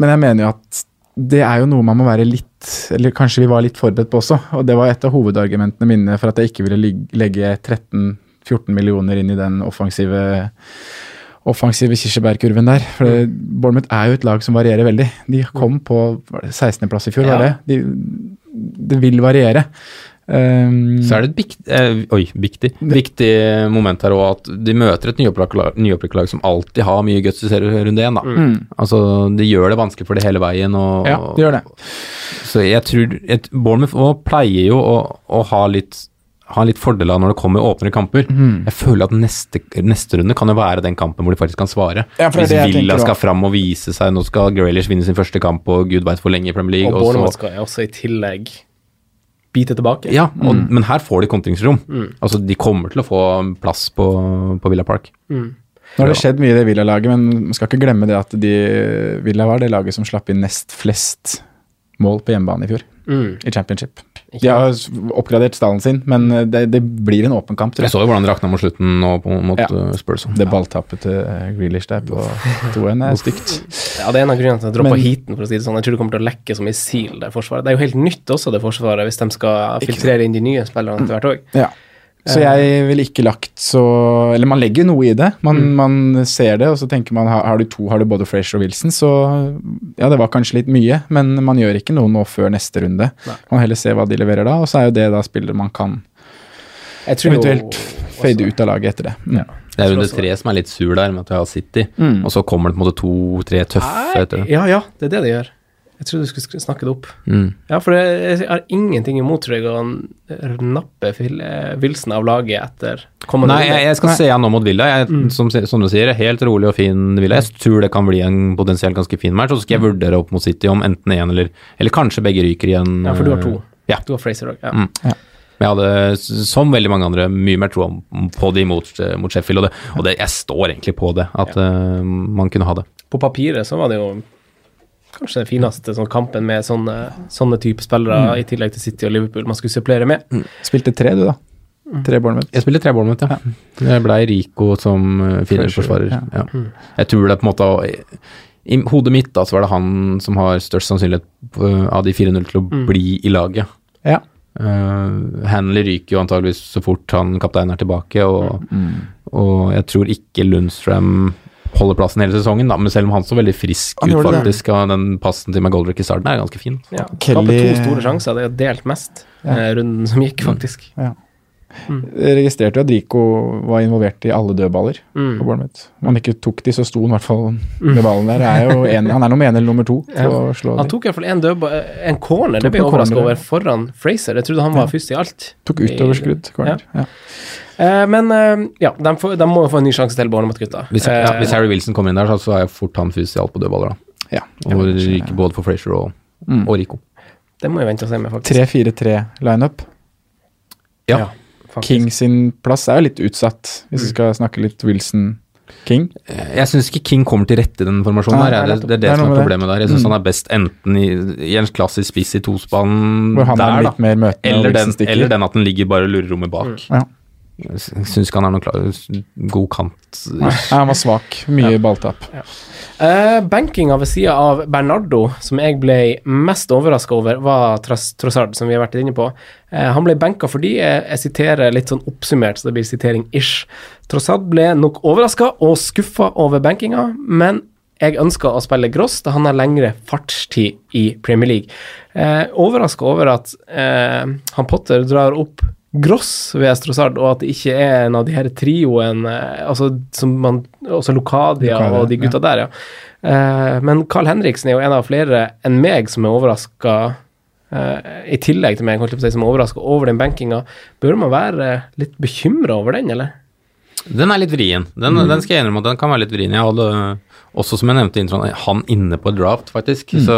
men jeg mener jo at det er jo noe man må være litt Eller kanskje vi var litt forberedt på også. Og det var et av hovedargumentene mine for at jeg ikke ville legge 13-14 millioner inn i den offensive offensive kirsebærkurven der. For det, Bournemouth er jo et lag som varierer veldig. De kom på 16.-plass i fjor, var det? De, det vil variere. Um, Så er det et bikt, eh, oi, viktig, viktig moment her òg at de møter et nyopprykket lag, som alltid har mye guts i serierunde én. da. Altså, de gjør det vanskelig for det hele veien. Og, ja, de gjør det. Så jeg tror et, Bournemouth pleier jo å, å ha litt ha litt fordeler når det kommer åpnere kamper. Jeg føler at neste, neste runde kan jo være den kampen hvor de faktisk kan svare. Ja, det Hvis det Villa skal fram og vise seg, nå skal Graylish vinne sin første kamp og gud veit hvor lenge i Premier League. Og og Bournemouth skal også i tillegg bite tilbake. ja, og, men her får de kontringsrom. Altså, de kommer til å få plass på, på Villa Park. Nå har det skjedd mye i det Villa-laget, men man skal ikke glemme det at de, Villa var det laget som slapp inn nest flest mål på hjemmebane i fjor, i championship. De har oppgradert stallen sin, men det, det blir en åpen kamp, tror Jeg jeg. så jo hvordan det rakna mot slutten nå på, mot Ja. uh, Spurs. Det balltappet til Grealish der på 2-1 er stygt. Ja, det er en av grunnene til at jeg droppa heaten, for å si det sånn. Jeg tror det kommer til å lekke som missil, det forsvaret. Det er jo helt nytt også, det forsvaret, hvis de skal filtrere inn de nye spillerne etter hvert òg. Ja. Så jeg ville ikke lagt så Eller man legger noe i det. Man, man ser det, og så tenker man har, har du to, har du både Frazier og Wilson, så ja, det var kanskje litt mye, men man gjør ikke noe nå før neste runde. Man heller se hva de leverer da, og så er jo det da spillere man kan Jeg tror eventuelt fade ut av laget etter det. Mm. Det er runde tre som er litt sur der, med at vi har City. Og så kommer det på en måte to-tre tøffe etter det. Ja, ja, det er det det gjør. Jeg trodde du skulle snakke det opp. Mm. Ja, for jeg, jeg har ingenting imot tror jeg, å nappe eh, Wilson av laget etter kommende Nei, jeg, jeg skal se han nå mot Villa. Jeg, Mm. som, som du sier, helt rolig og fin Villa. Jeg tror det kan bli en potensielt ganske fin match. Og så skal jeg vurdere opp mot City om enten én eller Eller kanskje begge ryker igjen. Ja, for du har to. Ja. Du har Fraser òg. Ja. Mm. Men jeg hadde, som veldig mange andre, mye mer tro på de mot, mot Sheffield. Og, det, og det, jeg står egentlig på det, at eh, man kunne ha det. På papiret så var det jo kanskje den fineste sånn kampen med sånne, sånne type spillere, Mm. i tillegg til City og Liverpool, man skulle supplere med. Spilte tre, du, da. Tre Bournemouth. Jeg spilte tre Bournemouth, ja. Jeg blei Rico som uh, Ja. Ja. Mm. Jeg tror det på en måte I hodet mitt da, så var det han som har størst sannsynlighet av de 4-0 til å Mm. bli i laget. Ja. Uh, Hanley ryker jo antageligvis så fort han kapteinen er tilbake, og, og jeg tror ikke Lundstrøm holder plassen hele sesongen, da, men selv om han så veldig frisk Han ut faktisk, og den passen til McGoldrick i starten er ganske fin. Ja. Kelly- Skaper to store sjanser, det er delt mest Ja. eh, runden som gikk, faktisk. Ja. Jeg registrerte jo at Rico var involvert i alle dødballer Mm. på Bournemouth. Om han ikke tok de, så sto han i hvert fall med ballen der. Er jo en, han er nummer én eller nummer to Ja. å slå Han tok iallfall en dødball, en corner, det ble jeg overraska over, foran Fraser. Jeg trodde han var Ja. først i alt. Tok utoverskrudd, corner. Ja. Eh, men eh, ja, de, får, de må jo få en ny sjanse til, Bournemouth-gutta. Hvis, ja, Eh, hvis Harry Wilson kommer inn der, så, så er fort han fus i alt på dødballer, da. Ja. Og ryker både for Frazier og, Mm. og Rico. Det må jeg vente og se med, faktisk. 3-4-3 lineup. Ja. ja King sin plass er jo litt utsatt, hvis vi skal snakke litt Wilson-King. Jeg syns ikke King kommer til rette i den formasjonen. Nei, der. Det, det er det det er som er problemet der. Jeg syns Mm. han er best enten i, i en klassisk spiss i tospann der, er da. og Eller den, eller den at den ligger bare i lurerommet bak. Ja. Jeg syns ikke han er noen klar, god kant. Nei, han var svak. Mye balltap. Ja. Uh, Bankinga ved sida av Bernardo, som jeg ble mest overraska over, var Trossard, som vi har vært inne på. Uh, han ble benka fordi, jeg, jeg siterer litt sånn oppsummert, så det blir sitering ish. Trossard ble nok overraska og skuffa over bankinga, men jeg ønsker å spille Gross da han har lengre fartstid i Premier League. Eh, overraska over at eh, han Potter drar opp Gross ved Strossard, og at det ikke er en av de her trioen eh, altså, som man, Også Lokadia, Locadia, og de gutta der, ja. Eh, men Carl Henriksen er jo en av flere enn meg som er overraska, i tillegg til meg, holdt jeg på å si, som er overraska over den benkinga. Bør man være litt bekymra over den, eller? Den er litt vrien. Den, den skal jeg innrømme at den kan være litt vrien. Jeg hadde også, som jeg nevnte i introen, han inne på draft, faktisk. Så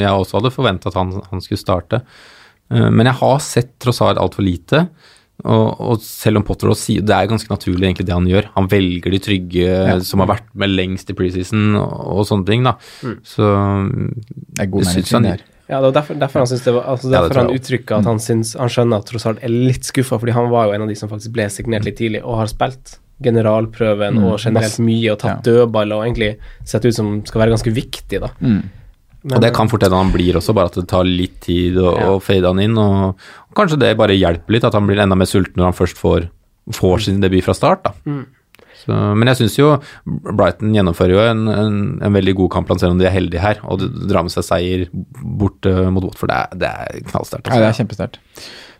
jeg også hadde forventa at han, han skulle starte. Eh, Men jeg har sett Trossard altfor lite. Og, og selv om Potter også sier Det er ganske naturlig egentlig det han gjør. Han velger de trygge som har vært med lengst i preseason og, og sånne ting, da. Så Det er god synes managing han- der. Ja, det var derfor, derfor han var altså Ja, det Derfor tror han jeg uttrykker at han, syns, han skjønner at Trossard er litt skuffa, fordi han var jo en av de som faktisk ble signert litt tidlig, og har spilt generalprøven Mm, og generelt mye, og tatt dødball, og egentlig sett ut som skal være ganske viktig, da. Mm. Og det kan fort hende han blir også, bare at det tar litt tid å, Ja. fade han inn. Og, og kanskje det bare hjelper litt, at han blir enda mer sulten når han først får, får sin debut fra start. da. Mm. Så, men jeg syns jo Brighton gjennomfører jo en, en, en veldig god kamp, selv om de er heldige her, og drar med seg seier bort uh, mot Watford. Det er, det er knallsterkt. Ja, det er altså. kjempesterkt.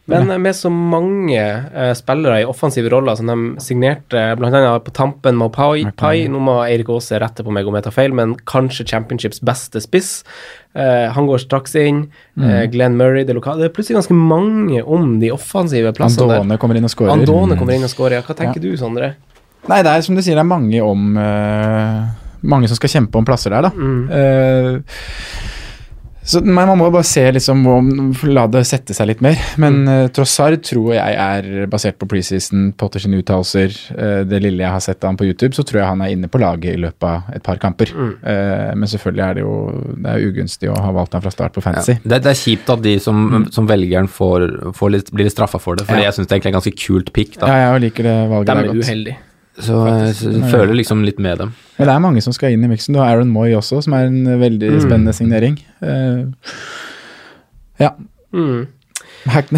Men eh, med så mange uh, spillere i offensive roller som de signerte bl.a. på tampen med Pai, Pai Nå må Eirik Aase rette på meg om jeg tar feil, men kanskje Championships beste spiss. Uh, han går straks inn. Uh, Glenn Murray, det lokale Det er plutselig ganske mange om de offensive plassene der. Andone kommer inn og scorer. Andone kommer inn og scorer. Ja. Hva tenker du, Sondre? Nei, det er som du sier, det er mange om Mange som skal kjempe om plasser der, da. Mm. Eh, så nei, Man må bare se liksom om, La det sette seg litt mer. Men Mm. uh, Trossard tror jeg er basert på preseason, Potter sine uttalelser, uh, det lille jeg har sett av han på YouTube, så tror jeg han er inne på laget i løpet av et par kamper. Mm. Uh, men selvfølgelig er det jo Det er ugunstig å ha valgt han fra start på fantasy. Ja. Det, det er kjipt at de som, som velgeren får, får litt, blir straffa for det, for Mm. Ja. jeg syns det egentlig er ganske kult pick. Ja, jeg liker det valget De der er godt. uheldige. Så jeg føler liksom litt med dem. Men det er mange som skal inn i miksen. Du har Aaron Moy også, som er en veldig Mm. spennende signering. Uh, ja. Mm.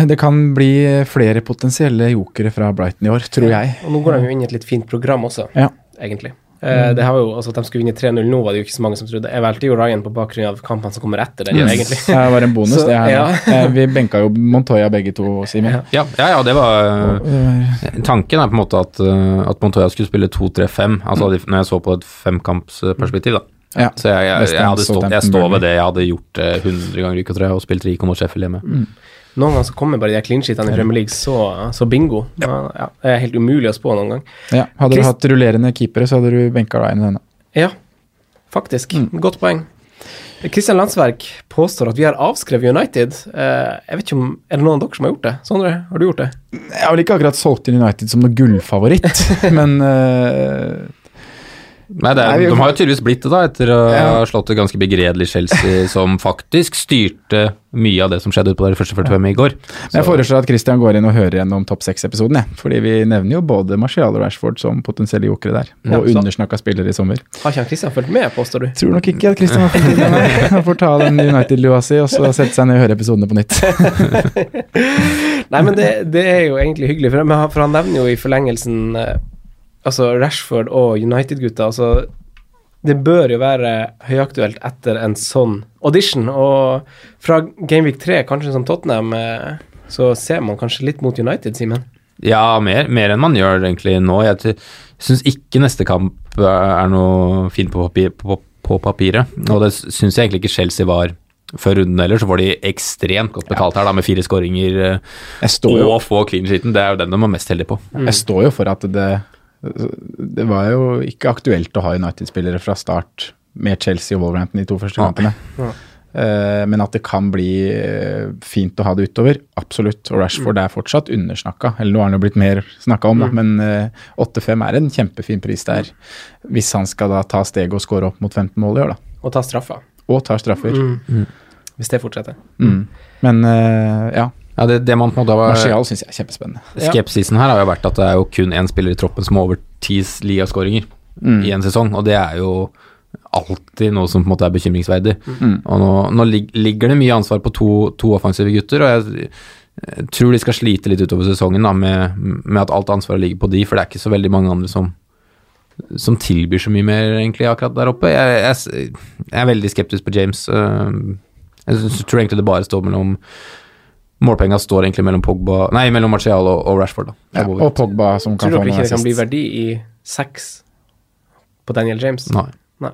Det kan bli flere potensielle jokere fra Brighton i år, tror jeg. Og nå går de jo inn i et litt fint program også, Ja. egentlig. Eh, det har jo, altså At de skulle vinne 3-0 nå, var det jo ikke så mange som trodde. Jeg valgte jo Ryan på bakgrunn av kampene som kommer etter den, Yes. egentlig. Det var en bonus, Så, det her. ja. Eh, Vi benka jo Montoya begge to, Simen. Ja. Ja, ja, ja det var Eh, Tanken er på en måte at, uh, at Montoya skulle spille 2-3-5, altså mm. når jeg så på et femkampsperspektiv, da. Ja. Så jeg, jeg, jeg, jeg, hadde stått, jeg står ved det. Jeg hadde gjort hundre 100 ganger i uka, tror jeg, og spilt Rico mot Sheffield hjemme. Noen ganger så kommer bare de her clean sheetene i Premier League så, så bingo. Ja. Ja, det er helt umulig å spå noen gang. Ja, hadde du hatt rullerende keepere, så hadde du benka Ryan i denne. Ja, faktisk. Godt poeng. Kristian Landsverk påstår at vi har avskrevet United. Eh, jeg vet ikke om, Er det noen av dere som har gjort det? Sondre, har du gjort det? Jeg har vel ikke akkurat solgt inn United som noe gullfavoritt, men eh, Nei, det er, Nei, De har jo tydeligvis blitt det, da, etter å Ja. ha slått et ganske begredelig Chelsea, som faktisk styrte mye av det som skjedde ute på det første 45 i går. jeg foreslår at Christian går inn og hører gjennom topp seks-episoden, jeg. Fordi vi nevner jo både Marcial og Rashford som potensielle jokere der. Og ja, undersnakka spillere i sommer. Har ikke han Christian fulgt med, påstår du? Tror nok ikke at Christian har fulgt med. Han får ta den United-lua si og så sette seg ned og høre episodene på nytt. Nei, men det, det er jo egentlig hyggelig, for, han- nevner jo i forlengelsen eh, Altså Rashford og United-gutta. Altså, det bør jo være høyaktuelt etter en sånn audition. Og fra Gameweek 3, kanskje som Tottenham, eh, så ser man kanskje litt mot United, Simen. Ja, mer, mer enn man gjør egentlig nå. Jeg syns ikke neste kamp er noe fint på, papir, på, på papiret, og det syns jeg egentlig ikke Chelsea var før runden heller, så var de ekstremt godt betalt her, da, med fire skåringer eh, jo og få clean sheeten. Det er jo den de var mest heldige på. Jeg står jo for at det Det var jo ikke aktuelt å ha United-spillere fra start med Chelsea og Wolverhampton de to første kampene. Ja. Eh, men at det kan bli eh, fint å ha det utover, absolutt. Og Rashford er fortsatt undersnakka. Eller nå har han jo blitt mer snakka om, da. Men eh, 8-5 er en kjempefin pris der. Hvis han skal da ta steget og score opp mot 15 mål i år, da. Og ta straffa, Og tar straffer. Mm. hvis det fortsetter. Mm. Men eh, ja, Ja, det, det man på en måte var Marcial syns jeg er kjempespennende. Skepsisen her har jo vært at det er jo kun én spiller i troppen som har over ti ligaskåringer Mm. i en sesong, og det er jo alltid noe som på en måte er bekymringsverdig. Mm. Og nå, nå ligger det mye ansvar på to, to offensive gutter, og jeg, jeg tror de skal slite litt utover sesongen da, med, med at alt ansvaret ligger på de, for det er ikke så veldig mange andre som som tilbyr så mye mer egentlig akkurat der oppe. Jeg, jeg, jeg er veldig skeptisk på James. øh, Jeg tror egentlig det bare står mellom Målpenga står egentlig mellom Pogba Nei, mellom Martial og, og Rashford. da. Ja, og Pogba som kan Tror dere ikke det kan bli verdi i seks på Daniel James? Nei. Nei.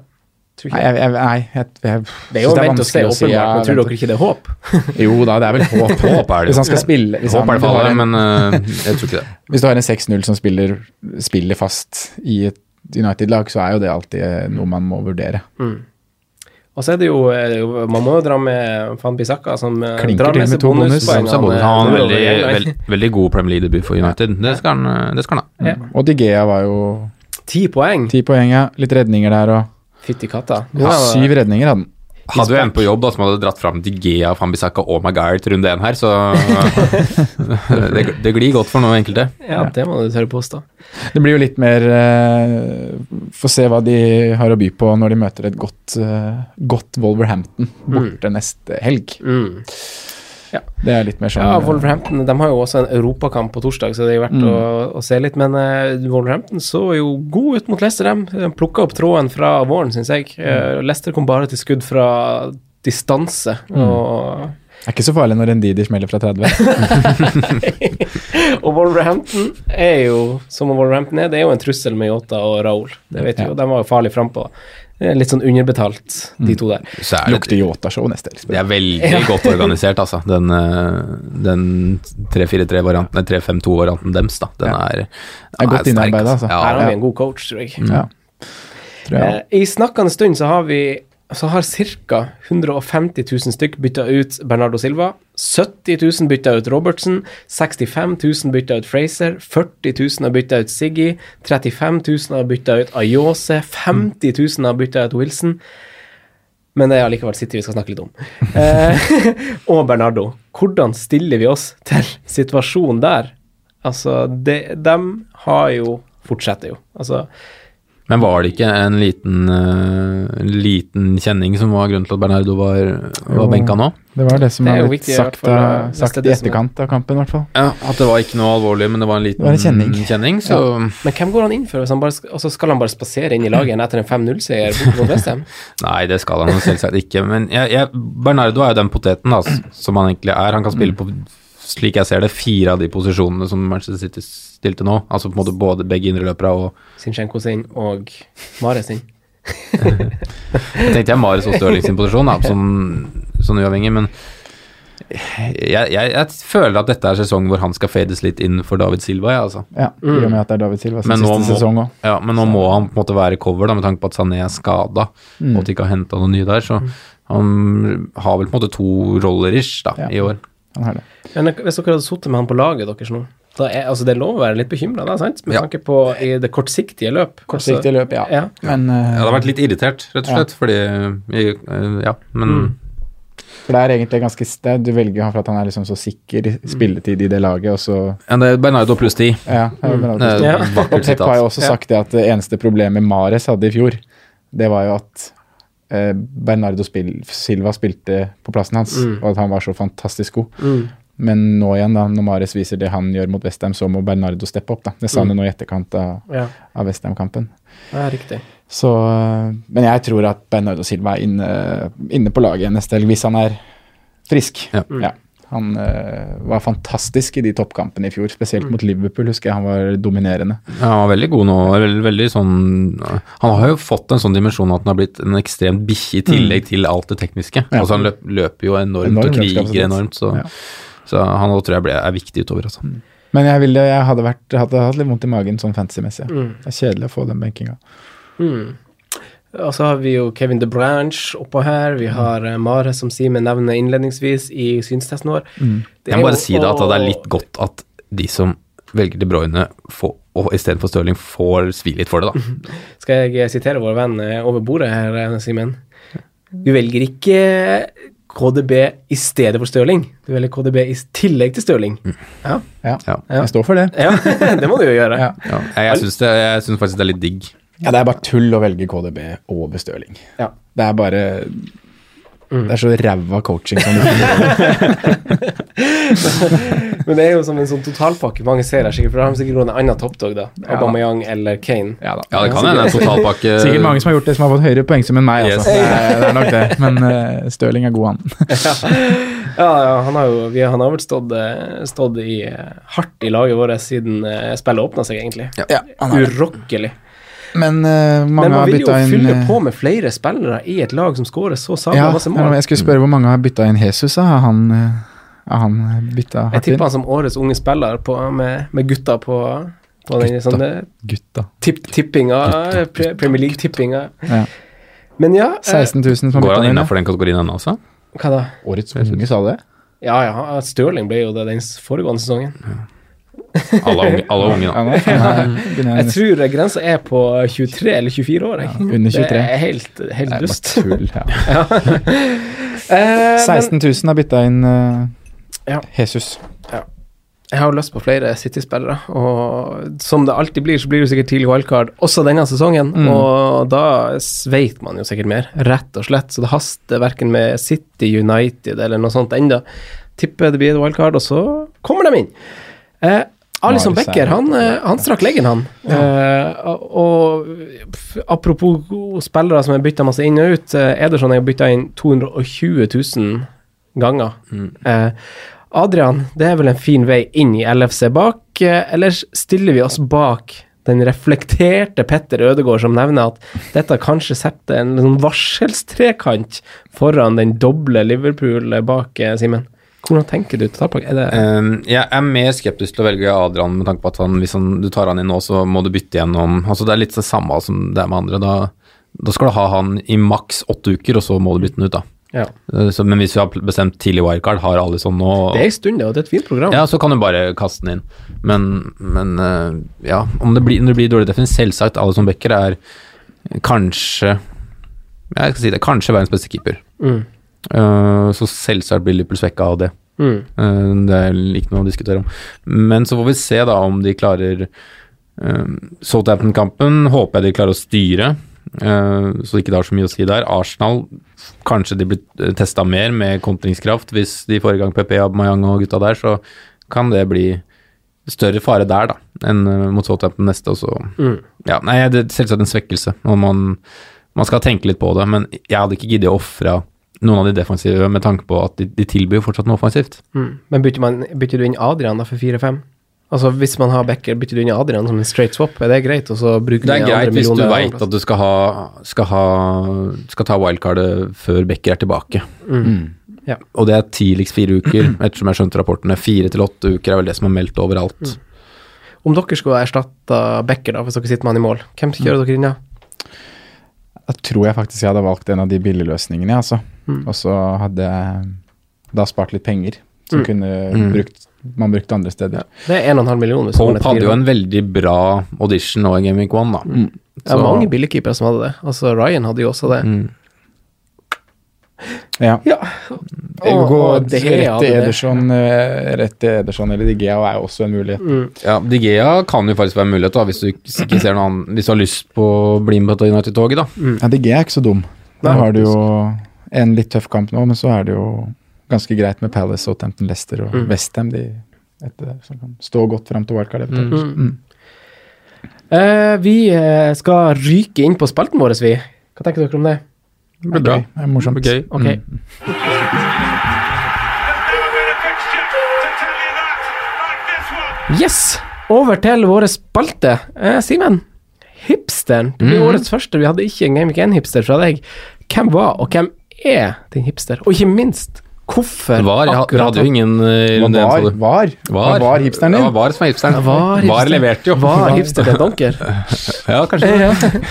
Tror Nei, ikke. jeg, jeg, nei, jeg, jeg, Det er jo vent å se, vanskelig å si, ja, men tror dere ikke det er håp? Jo da, det er vel håp. Håp er det Hvis han skal spille Hvis, Håp er det for alle, men uh, jeg tror ikke det. hvis du har en 6-0 som spiller, spiller fast i et United-lag, så er jo det alltid eh, noe man må vurdere. Og så er det jo eh, Man må jo dra med Van Bissaka, som eh, Klinker drar med seg to bonus. både eh, han har en veldig, veld, veldig god Premier League-debut for United. Det skal han, øh, det skal han ha. Ja. Og Digea var jo Ti poeng. ti poeng, ja. Litt redninger der og Fytti katta. ja, Syv redninger hadde han. Hadde jo en på jobb da som hadde dratt fram Digea, Fambisaka og Maguire til runde én her, så det, det glir godt for noen enkelte. Ja, det må du tørre påstå. Det blir jo litt mer uh, Få se hva de har å by på når de møter et godt, uh, godt Wolverhampton borte neste helg. Mm. Det er litt mer sånn Ja, eh, Wolverhampton de har jo også en europakamp på torsdag, så det er jo verdt Mm. å, å se litt. Men uh, Wolverhampton så jo god ut mot Leicester, dem. De plukka opp tråden fra våren, syns jeg. Uh, Leicester kom bare til skudd fra distanse. Og, Det er ikke så farlig når en Didi smeller fra 30. og Wolverhampton er jo, som Wolverhampton er, det er jo en trussel med Yota og Raoul. Det vet vi Ja. jo. De var jo farlig frampå. Er Litt sånn underbetalt, de to der. Så er det, Lukter Yota-show neste helg. det er veldig godt organisert, altså. Den, øh, den 3-4-3-varianten, nei, 3-5-2-varianten deres, da. Den Ja. er, Det er godt innarbeida, altså. Ja, Her har vi en god coach, tror jeg. Ja. Tror jeg. Eh, I snakkende stund så har vi så har ca. 150 000 stykk bytta ut Bernardo Silva. 70 000 bytta ut Robertsen. 65 000 bytta ut Fraser. 40 000 har bytta ut Siggy. 35 000 har bytta ut Ayose. 50 000 har bytta ut Wilson. Men det er allikevel City vi skal snakke litt om. Eh, og Bernardo. Hvordan stiller vi oss til situasjonen der? Altså, de, dem har jo Fortsetter jo. Altså, Men var det ikke en liten, uh, liten kjenning som var grunnen til at Bernardo var, var Jo. benka nå? Det var det som Det er er litt viktig i sagt, fall, uh, sagt i er- etterkant av kampen, i hvert fall. Ja, At det var ikke noe alvorlig, men det var en liten var en kjenning. så Men hvem går han inn for? Hvis han bare, sk- og så skal han bare spasere inn i laget etter en 5-0-seier borte mot Westham? Nei, det skal han selvsagt ikke. Men jeg, jeg, Bernardo er jo den poteten da, som han egentlig er. Han kan spille på, slik jeg ser det, fire av de posisjonene som Manchester City stilte nå. Altså på en måte både begge indreløpere og Sinchenko sin og Mare sin. Jeg tenkte jeg Mares og Stirling sin posisjon, da, sånn, sånn uavhengig, men jeg, jeg, jeg føler at dette er sesongen hvor han skal fades litt inn for David Silva, Ja, altså. Ja, i og med at det er David Silva sin Men nå, siste må, sesong òg. ja, men nå må han på en måte være cover, da, med tanke på at Sané er skada, Mm. og at de ikke har henta noe nye der. Så han har vel på en måte to roller ish da, Ja. i år. Han har det. Men hvis dere hadde sittet med han på laget deres nå, da er, altså det er lov å være litt bekymra, sant? Med Ja. tanke på i det kortsiktige løp. Kortsiktige løp, ja. Ja. Men uh, Jeg hadde vært litt irritert, rett og Ja. slett, fordi jeg- eh, Ja, men Mm. For det er egentlig ganske sted. Du velger han for at han er liksom så sikker i spilletid i det laget, og så ja, det er Bernardo pluss ti. Ja. ja, men Det er ja. Og Pep har jo også sagt det at det eneste problemet Mares hadde i fjor, det var jo at eh, Bernardo Spil Silva spilte på plassen hans, Mm. og at han var så fantastisk god. Mm. Men nå igjen, da, når Mares viser det han gjør mot Westham, så må Bernardo steppe opp. da. Det sa han mm. nå i etterkant av, Ja. av Westham-kampen. ja, riktig. Så, eh, men jeg tror at Bernardo Silva er inne, inne på laget neste helg, hvis han er frisk. Ja. Ja. Han eh, var fantastisk i de toppkampene i fjor, spesielt mot Liverpool, husker jeg han var dominerende. Ja, han var veldig god nå. Veldig, veldig sånn Han har jo fått en sånn dimensjon at han har blitt en ekstremt bikkje i tillegg til alt det tekniske. Ja. Altså Han løp, løper jo enormt Enorm og kriger enormt, så, Ja. så han tror jeg ble, er viktig utover. Altså. Men jeg, ville, jeg hadde, vært, hadde hatt litt vondt i magen sånn fantasy-messig. Mm. Det er kjedelig å få den benkinga. Mm. Og så har vi jo Kevin De Branche oppå her. Vi har uh, Mare, som Simen nevner innledningsvis i synstesten vår. Mm. Jeg må bare si det at det er litt godt at de som velger De Bruyne får, og istedenfor Stirling, får svi litt for det, da. Skal jeg sitere vår venn eh, over bordet her, eh, Simen? Du velger ikke KDB i stedet for Stirling. Du velger KDB i tillegg til Stirling. Ja. Ja, Ja. jeg står for det. ja, det må du jo gjøre. Ja. Jeg jeg syns faktisk det er litt digg. Ja, det er bare tull å velge KDB over Støling. Ja. Det er bare Mm. Det er så ræva coaching som du kan gjøre. Men det er jo som en sånn totalpakke mange ser her, sikkert, for da har de sikkert gått en annen toppdog, da. Ja. Aubameyang eller Kane. Ja, da. Ja, det kan hende en totalpakke Sikkert mange som har gjort det, som har fått høyere poengsum enn meg. Altså. Yes. Det, er, det er nok det. Men uh, Stirling er god, han. Ja, ja han har jo vi, han har vel stått, eh, stått i, eh, hardt i laget vårt siden spillet åpna seg, egentlig. Ja, han. Urokkelig. Men uh, mange Men man vil jo inn fylle eh, på med flere spillere i et lag som skårer så sabla ja, masse mål. Jeg skulle spørre hvor mange har bytta inn Jesus. Har han, eh, har han bytta Jeg hardt inn? tipper han som årets unge spiller på, med, med gutta på, på den Gutta. sånne Gutta. tipp, tippinga, Gutta, gutta, Premier League-tippinga. Ja. Men ja eh, 16 000 som Går han inn. innafor den kategorien ennå, også? Hva da? Årets unge, sa du det? Ja, ja, Stirling ble jo det den foregående sesongen. Alle unge, alle unge Ja, begynner Jeg tror grensa er på 23 eller 24 år. Jeg. under 23. Det er helt, helt dust. tull. Ja. Eh, 16 000 har bytta inn eh, Ja. Jesus. Jeg har jo lyst på flere City-spillere, og som det alltid blir, så blir det sikkert tidlig wildcard også denne sesongen, Mm. og da sveit man jo sikkert mer, rett og slett. Så det haster verken med City United eller noe sånt enda. Tipper det blir et wildcard, og så kommer de inn. Eh, Alison er- Becker, han, eh, han strakk leggen, han. Eh, og apropos spillere som er bytta masse inn og ut, eh, Ederson er bytta inn 220 000 ganger. Eh, Adrian, det er vel en fin vei inn i LFC bak, uh, eller stiller vi oss bak den reflekterte Petter Ødegaard som nevner at dette kanskje setter en sånn varselstrekant foran den doble Liverpool bak, Simen? Hvordan tenker du totalpakke? Er det Um, jeg er mer skeptisk til å velge Adrian med tanke på at han, hvis han, du tar han inn nå, så må du bytte gjennom altså Det er litt det samme som det er med andre. Da, da skal du ha han i maks åtte uker, og så må du bytte han ut, da. Ja. Uh, Så, men hvis vi har bestemt tidlig wildcard, har alle sånn nå Det er en stund, det, og det er et fint program. Ja, så kan du bare kaste den inn. Men, men uh, ja, om det blir, når det blir dårlig definitivt, selvsagt, alle som backer er kanskje Jeg skal si det, kanskje verdens beste keeper. Mm. Uh, så selvsagt blir Liverpool svekka av det. Mm. Uh, det er ikke noe å diskutere om. Men så får vi se da om de klarer uh, Southampton-kampen håper jeg de klarer å styre, uh, så ikke det har så mye å si der. Arsenal kanskje de blir testa mer med kontringskraft. Hvis de i gang PP, Aubameyang og gutta der, så kan det bli større fare der da, enn mot Southampton neste. Og så Mm. Ja, nei, det er selvsagt en svekkelse, og man, man skal tenke litt på det. Men jeg hadde ikke giddet å ofre noen av de defensive med tanke på at de, de tilbyr fortsatt noe offensivt. Mm. Men bytter, man, bytter du inn Adrian da for 4-5? Altså Hvis man har Becker, bytter du inn Adrian som en straight swap, er det greit? Og så bruker Det er greit hvis du veit at du skal ha skal, ha, skal ta wildcardet før Becker er tilbake. Mm. Ja. Og det er tidligst fire uker, ettersom jeg skjønte rapportene. Fire til åtte uker er vel det som er meldt overalt. Mm. Om dere skulle erstatta Becker, da, hvis dere sitter med han i mål, hvem kjører dere inn da? Da tror jeg faktisk jeg hadde valgt en av de billigløsningene, altså. Mm. Og så hadde jeg da spart litt penger, som Mm. kunne Mm. brukt, man brukte andre steder. Det er 1,5 millioner. hvis man Pope hadde jo en veldig bra audition nå i Game Week 1, da. Mm. Det er mange billigkeepere som hadde det. Altså Ryan hadde jo også det. Mm. Ja. Ja. Og- gå og rett til det. Ederson, eh, rett til Ederson eller Digea er jo også en mulighet. Mm. Ja, Digea kan jo faktisk være en mulighet, da, hvis du ikke ser noen annen, Hvis du har lyst på å bli med på United-toget, da. Ja, Digea er ikke så dum. Da har du jo en litt tøff kamp nå, men så er det jo ganske greit med Palace, Southampton, Leicester og Mm. Westham, de etter det, som kan stå godt fram til wildcard. Mm. Mm. Eh, vi eh, skal ryke inn på spalten vår, vi. Hva tenker dere om det? Det blir bra. Det er morsomt. Det blir gøy. Ok. Mm. Yes! Over til våre spalte. Eh, Simen, hipsteren. Det blir mm. årets første. Vi hadde ikke en Game Week 1-hipster fra deg. Hvem var, og hvem er din hipster? Og ikke minst, hvorfor Var, jeg, jeg hadde jo ingen runde igjen, var, sa du. var, Var. var, var hipsteren Ja, var som er hipsteren. Var hipster. Var leverte jo. Var hipster til donker? Ja, kanskje.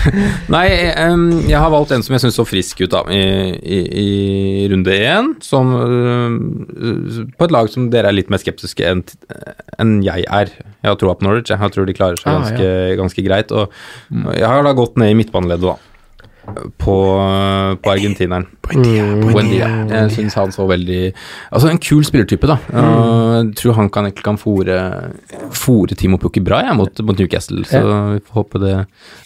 Nei, um, jeg har valgt en som jeg syns så frisk ut da, i, i, i runde én. Som uh, På et lag som dere er litt mer skeptiske enn en jeg er. Jeg har troa på Norwich. Jeg tror de klarer seg Ah, ganske, ganske greit. Og jeg har da gått ned i midtbaneleddet, da. På, på argentineren. Buendia. Jeg syns han så veldig Altså, en kul spillertype, da. Og Jeg tror han kan, kan fòre fòre Timo Pukki bra jeg, mot, mot Newcastle, så vi får håpe det,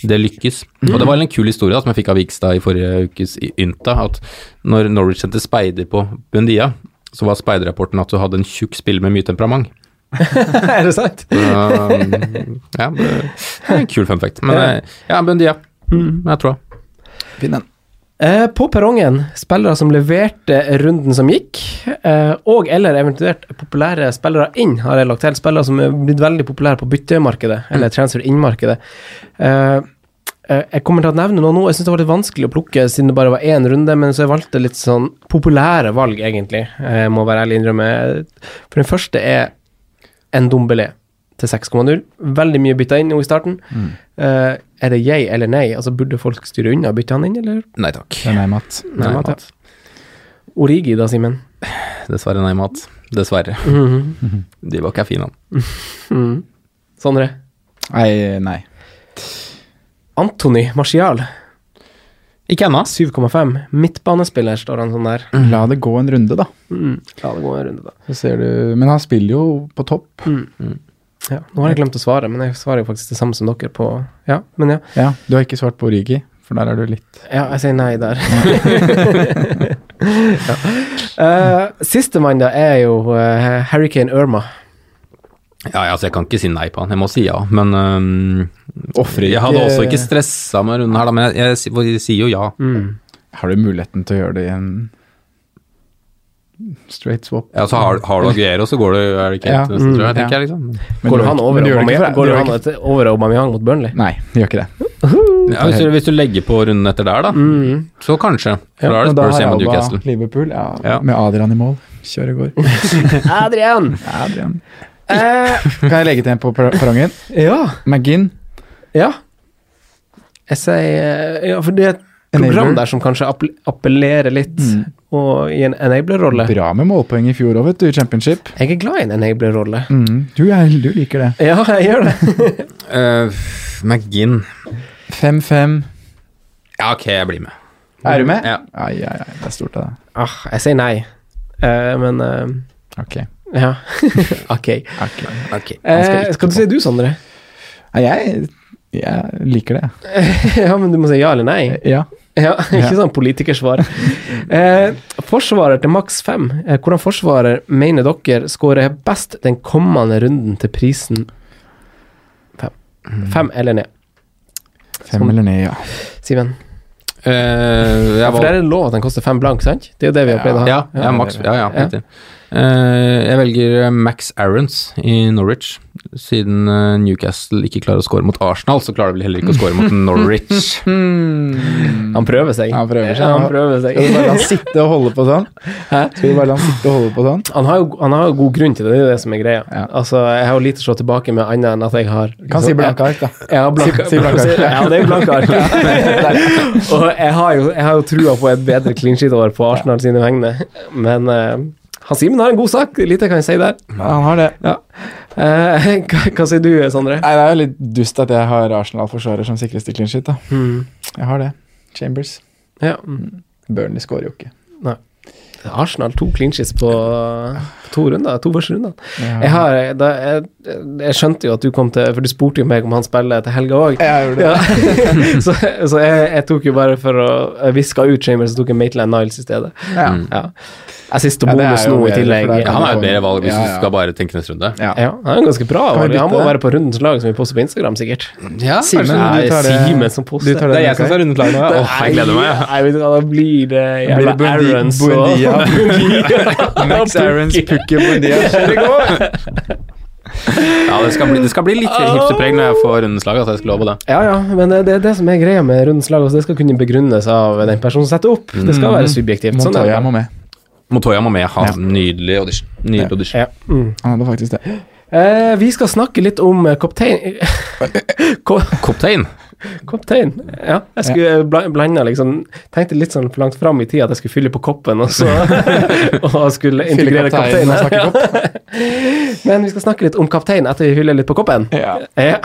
det lykkes. Og det var en kul historie da, som jeg fikk av Vikstad i forrige ukes i- Ynta, at når Norwich sendte speider på Buendia, så var speiderrapporten at du hadde en tjukk spiller med mye temperament. er det sant? Um, ja, det er en kul fun fact. Men eh, ja, Buendia. Mm, jeg tror det. Finn den. Eh, på perrongen, spillere som leverte runden som gikk, eh, og eller eventuelt populære spillere inn, har jeg lagt til. Spillere som er blitt veldig populære på byttemarkedet, eller transfer inn-markedet. Eh, eh, jeg kommer til å nevne noe nå. Jeg syns det var litt vanskelig å plukke siden det bare var én runde, men så jeg valgte litt sånn populære valg, egentlig. Eh, Jeg må være ærlig innrømme. For den første er en Dombelé til 6,0. Veldig mye bytta inn nå i starten. Eh, er det jeg eller nei? Altså Burde folk styre unna? Bytte han inn, eller? Nei takk. Det er nei, Matt. Nei, Nei, mat, ja. Origi, da, Simen? Dessverre nei, mat. Dessverre. Mhm. De var ikke fine, han. Mm. Sondre? Nei, nei. Antony Marcial. Ikke ennå. 7,5. Midtbanespiller, står han sånn der. La det gå en runde, da. Mm. La det gå en runde, da. Så ser du Men han spiller jo på topp. Ja, nå har jeg glemt å svare, men jeg svarer jo faktisk det samme som dere på Ja, men ja. Ja, du har ikke svart på Origi, for der er du litt Ja, jeg sier nei der. ja. uh, Sistemann, da, er jo uh, Hurricane Irma. Ja, ja, altså jeg kan ikke si nei på han, jeg må si ja. Men øhm, Ofrer jeg hadde også ikke stressa med runden her, da, men jeg, jeg, jeg, jeg sier jo ja. Mm. Har du muligheten til å gjøre det i en straight swap? Ja, så har, har du Aguero, så går det er det ikke helt ja. tror jeg, Mm, tenker ja. jeg liksom. Men Går han over Aubameyang- går han over Aubameyang mot Burnley? Nei, det gjør ikke det. Ja, hvis, du, hvis du legger på runden etter der, da, Mm. så kanskje. For Ja, da er det Spurs hjemme mot Newcastle. Liverpool, ja, Ja. med Adrian i mål. Kjør i går. Adrian! Adrian. Eh, Kan jeg legge til en på per- perrongen? ja. McGinn. Ja. Jeg sier Ja, for det er et program der som kanskje appellerer litt, Mm. Og i en enabler-rolle. Bra med målpoeng i fjor òg, vet du, i championship. Jeg er glad i en enabler-rolle. Mm. Du, du liker det. Ja, jeg gjør det. Uh, McGinn 5-5. Ja, ok, jeg blir med. Er du med? Ja. Ai, ai, ai, det er stort av deg. Ah, jeg sier nei, uh, men uh, Ok. Ja. ok. okay. okay. Skal, skal du si du, Sondre? Nei, jeg, jeg liker det. ja, men du må si ja eller nei. Ja. Ja, ikke sånn politikersvar. Eh, forsvarer til maks fem. Eh, hvordan forsvarer mener dere skårer best den kommende runden til prisen fem? Fem eller ned, Fem Sånn. eller ned, ja. Siven? Eh, jeg For var, der er det lov at den koster fem blank, sant? Det er jo det vi har pleid å ha. ja, ja, maks. Ja, ja, Ja. Eh, jeg velger Max Aarons i Norwich. Siden eh, Newcastle ikke klarer å score mot Arsenal, så klarer de vel heller ikke å score mot Norwich. Han prøver seg. Han prøver seg. Ja, han prøver seg. Skal du bare la han sitte og holde på sånn? Skal du bare la han sitte og holde på sånn? Han har, jo, han har jo god grunn til det, det er jo det som er greia. Ja. Altså, Jeg har jo lite å slå tilbake med annet enn at jeg har Kan si blanke ark, da. Jeg har blanke, Si- blanke ark. Ja, det er jo blanke ark. og jeg har, jo, jeg har jo trua på et bedre clean sheet-år på Arsenal sine vegne, men eh, han Simen har en god sak, lite kan jeg si der. Han har det. Ja. Eh, hva, hva sier du, Sondre? Nei, det er jo litt dust at jeg har Arsenal-forsvarer som sikreste clean sheet, da. Mm. Jeg har det. Chambers. Ja. mm. Burnley skårer jo ikke. Arsenal to clean sheets på, på to runder, to første runder. Ja. Jeg, har, da, jeg, jeg skjønte jo at du kom til For du spurte jo meg om han spiller til helga òg. Ja. så så jeg, jeg tok jo bare for å viske ut Chambers, så tok jeg Maitland Niles i stedet. Ja. Ja. Jeg siste Ja, bonus nå i tillegg. Ja, han er et bedre valg hvis Ja, du skal bare tenke neste runde. Ja. Ja, han er ganske bra. Han må være på rundens lag, som vi poster på Instagram, sikkert. Ja, Simen, du tar det. Simen som poster. Det er jeg som skal rundens lag nå. Åh, jeg gleder meg. Nei, vet du hva, da blir det jævla Blir det Bundi- Max Aarons, Pukki Bundia. Kjør i går! Ja, det skal bli, det skal bli litt hipsterpreg når jeg får rundens lag. Altså, jeg skal love det. Ja, ja, men det det er det som er greia med rundens lag. Altså, det skal kunne begrunnes av den personen som setter opp. Det skal være subjektivt. Sånn Montoya må med. Montoya må med. Ha Ja. nydelig audition. Nydelig audition. Ja. Mm. ja det var faktisk det. Eh, vi skal snakke litt om koptein kaptein... Kaptein. Ja, jeg skulle bla- blanda liksom Tenkte litt sånn for langt fram i tid at jeg skulle fylle på koppen, og så Og skulle integrere kapteinen Kaptein. snakke. Men vi skal snakke litt om kaptein etter vi fyller litt på koppen. Ja. Ja.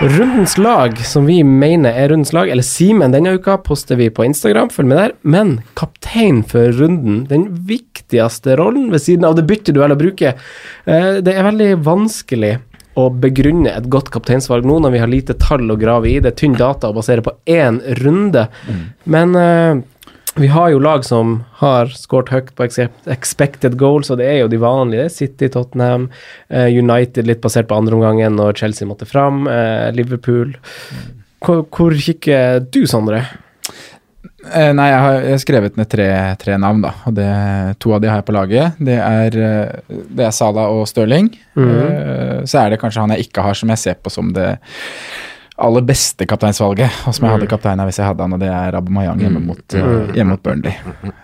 Rundens lag, som vi mener er rundens lag, eller Simen denne uka, poster vi på Instagram, følg med der. Men kaptein for runden, den viktigste rollen ved siden av det byttet du velger å bruke, eh, det er veldig vanskelig å begrunne et godt kapteinsvalg nå når vi har lite tall å grave i. Det er tynn data å basere på én runde. Men eh, vi har jo lag som har skåret høyt på expected goals, og det er jo de vanlige. City, Tottenham, eh, United litt basert på andreomgangen når Chelsea måtte fram, eh, Liverpool. Hvor, hvor kikker du, Sondre? Eh, nei, jeg har, jeg har skrevet ned tre, tre navn, da. Og det, to av de har jeg på laget. Det er, det er Salah og Stirling. Mm. så er det kanskje han jeg ikke har, som jeg ser på som det aller beste kapteinsvalget, og som jeg hadde kapteina hvis jeg hadde han, og det er Aubameyang hjemme mot, eh, hjemme mot Burnley.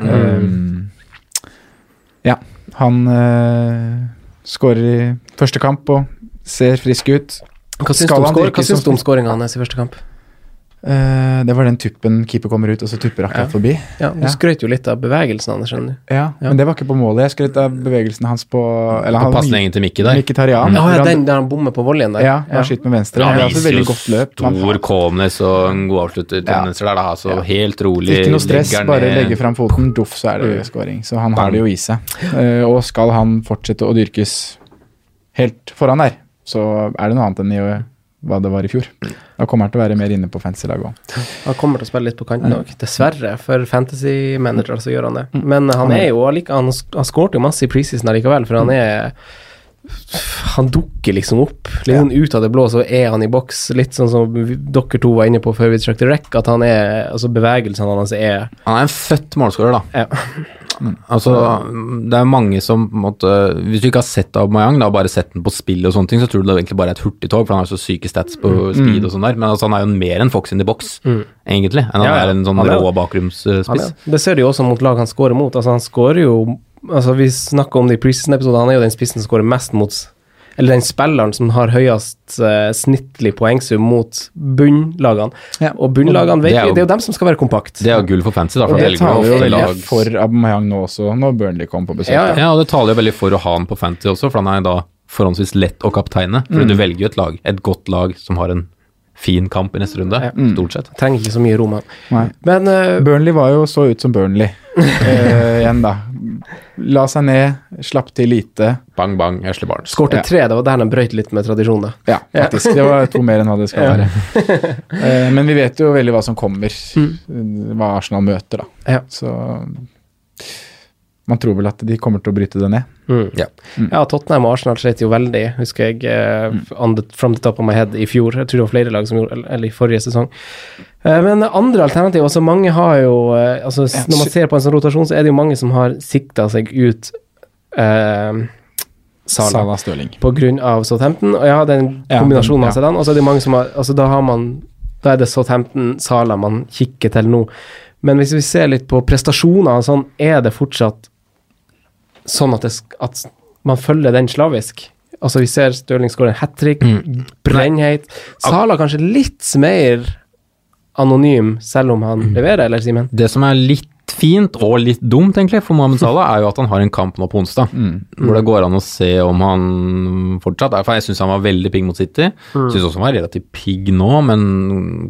Um, ja, han uh, skårer i første kamp og ser frisk ut. Hva syns du om skåringa hans i første kamp? Eh, det var den tuppen keeper kommer ut, og så tupper akkurat Ja. forbi. Ja, Du Ja. skrøt jo litt av bevegelsen hans, skjønner du. Ja, Ja. men det var ikke på målet. Jeg skrøt av bevegelsen hans på eller På pasningen til Mikki der. Mkhitaryan. Ja, ja, den der han bommer på volleyen der. Ja, han skyter med venstre. Han et viser jo stor kånes calmness og en god avsluttertendenser der. Da. Så Ja. helt rolig. Ikke noe stress, bare legge fram foten, doff, så er det skåring. Så han har det jo i seg. Uh, og skal han fortsette å dyrkes helt foran der, så er det noe annet enn i hva det var i fjor. Da kommer han til å være mer inne på fantasy-laget òg. Han kommer til å spille litt på kanten òg. Dessverre, for fantasy manager så gjør han det. Mm. Men han er jo like, han, han skårte jo masse i preseason allikevel, for han er Han dukker liksom opp. Litt sånn ut av det blå, så er han i boks. Litt sånn som dere to var inne på før vi trakk til rekk, at han er Altså bevegelsene hans er Han er en født målskårer, da. ja. Altså, det er mange som måte Hvis du ikke har sett Aubameyang, da, bare sett den på spill og sånne ting, så tror du det egentlig bare er et hurtigtog, for han har så syke stats på speed og sånn der. Men altså, han er jo mer enn Fox in the box, egentlig, enn han Ja, ja. er en sånn rå bakgrunnsspiss. det ser du jo også mot lag han scorer mot. Altså Han scorer jo Altså Vi snakker om det i preseason-episoden, han er jo den spissen som scorer mest mot Eller den spilleren som har høyest uh, snittlig poengsum mot bunnlagene. Ja. Og bunnlagene vet Det er vi, jo- det er jo dem som skal være kompakt. Det er jo gull for fancy, da. For og det taler jo veldig lag. for Aubameyang nå også, når Burnley kom på besøk. Ja, ja. Ja, og det taler jo veldig for å ha han på fancy også, for han er da forholdsvis lett å kapteine. For du velger jo et lag, et godt lag som har en fin kamp i neste runde, Ja. stort sett. Trenger ikke så mye rom. han. Men uh, Burnley var jo så ut som Burnley uh, igjen, da. La seg ned, slapp til lite. Bang, bang, Ashley Barnes. skårte Ja. tre, det var der han brøyt litt med tradisjonen. Ja, faktisk. Det var to mer enn hva det skal være. Eh, men vi vet jo veldig hva som kommer. Hva Arsenal møter, da. Ja. Så man tror vel at de kommer til å bryte det ned. Mm. Ja. Ja, Tottenham og Arsenal slet jo veldig, husker jeg, uh, on the, from the top of my head i fjor. Jeg tror det var flere lag som gjorde eller- Eller i forrige sesong. Uh, Men andre alternativ altså Mange har jo uh, altså ja, Når man ser på en sånn rotasjon, så er det jo mange som har sikta seg ut uh, Sala. Sala Stirling. På grunn av Southampton. Og ja, den Ja, men, den- av Sedan, Og så er det mange som har Altså da har man Da er det Southampton, Sala man kikker til nå. Men hvis vi ser litt på prestasjoner sånn, er det fortsatt sånn at, det, at man følger den slavisk? Altså, vi ser Stirling skåre en hat trick, Mm. brennheit. Sala kanskje litt mer anonym, selv om han Mm. leverer, eller Simen? Det som er litt fint og litt dumt egentlig for Mohammed Salah, er jo at han har en kamp nå på onsdag. Hvor det går an å se om han fortsatt er For jeg syns han var veldig pigg mot City. Mm. Syns også han var relativt pigg nå, men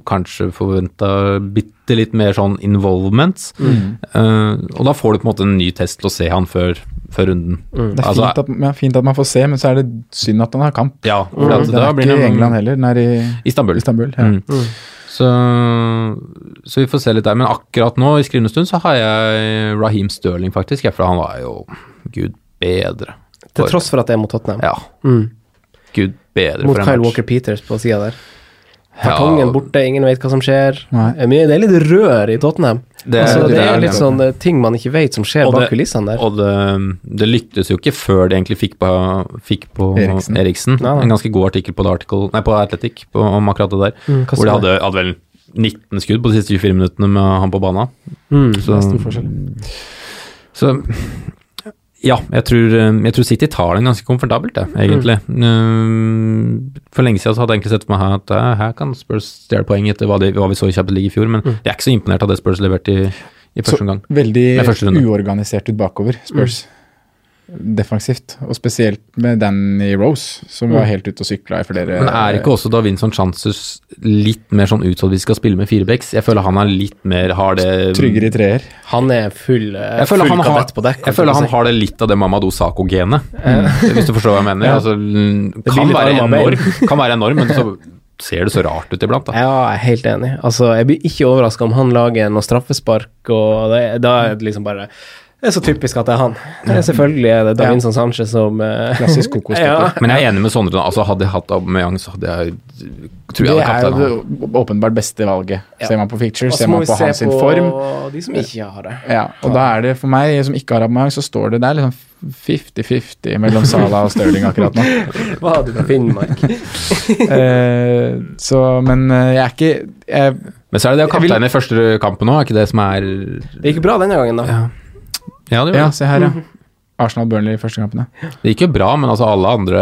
kanskje forventa bitte litt mer sånn involvement. Mm. Uh, og da får du på en måte en ny test til å se han før, før runden. Mm. Det er Altså, fint, at, ja, fint at man får se, men så er det synd at han har kamp. ja, for mm. det, er ikke i England heller, den er i Istanbul. Istanbul. Ja. Så, så vi får se litt der. Men akkurat nå, i skrivende stund, så har jeg Raheem Sterling, faktisk. For han var jo gud bedre. Til tross for at det er mot Tottenham. Ja, Mm. gud bedre Mot for en Kyle. Walker Peters på sida der. Ja, Kartongen borte, ingen vet hva som skjer. Nei. Det er litt rør i Tottenham. Det, altså, det, det er litt sånn eh, ting man ikke vet som skjer Og bak det- kulissene der. Og det, det lyktes jo ikke før de egentlig fikk på, fikk på Eriksen. Eriksen. Nei, nei. En ganske god artikkel på, Article, nei, på Athletic på, om akkurat det der. Mm, hvor de hadde, hadde vel 19 skudd på de siste 24 minuttene med han på banen. Mm, Så, Det stor forskjell. så ja, jeg tror, jeg tror City tar den ganske komfortabelt, det, egentlig. Mm. For lenge siden så hadde jeg egentlig sett for meg at eh, her kan Spurs stjele poeng etter hva, de, hva vi så i Champions League i fjor, men jeg er ikke så imponert av det Spurs leverte i, i første omgang. veldig uorganisert ut bakover, Spurs. Defensivt. Og spesielt med Danny Rose, som var helt ute og sykla i flere Men er ikke også da Vincent Chances litt mer sånn utsatt hvis vi skal spille med firebacks? Jeg føler han er litt mer har det tryggere i treer? Han er full, eh, jeg full han har, på dekk. jeg føler han har det litt av det Mamadou Sako-genet, hvis du forstår hva jeg mener. Ja. Altså, kan, være enorm, kan være enorm, men så ser det så rart ut iblant. Da. Ja, jeg er helt enig. Altså, jeg blir ikke overraska om han lager noe straffespark, og det, da er det liksom bare Det er så typisk at det er han. Det er selvfølgelig er det Ja. Davinson Sanchez som uh, Klassisk kokosstøtte. ja. Men jeg er enig med Sondre. Altså, hadde jeg hatt Aubameyang, så hadde jeg tror jeg Det hadde er kaptein jo han. det åpenbart beste valget. Ja. Ser man på picture, ser man på se hans sin på form. de som ikke har det. Ja, og da er det for meg, som ikke har Aubameyang, så står det der liksom 50-50 mellom Salah og Stirling akkurat nå. Hva hadde du på Finnmark? uh, så, men uh, jeg er ikke jeg, Men så er det det å kapteine vil- i første kampen òg, er ikke det som er Det gikk bra denne gangen, da. Ja, ja det gjorde Ja, det. se her, ja. Arsenal-Burnley i første kampene. Det gikk jo bra, men altså alle andre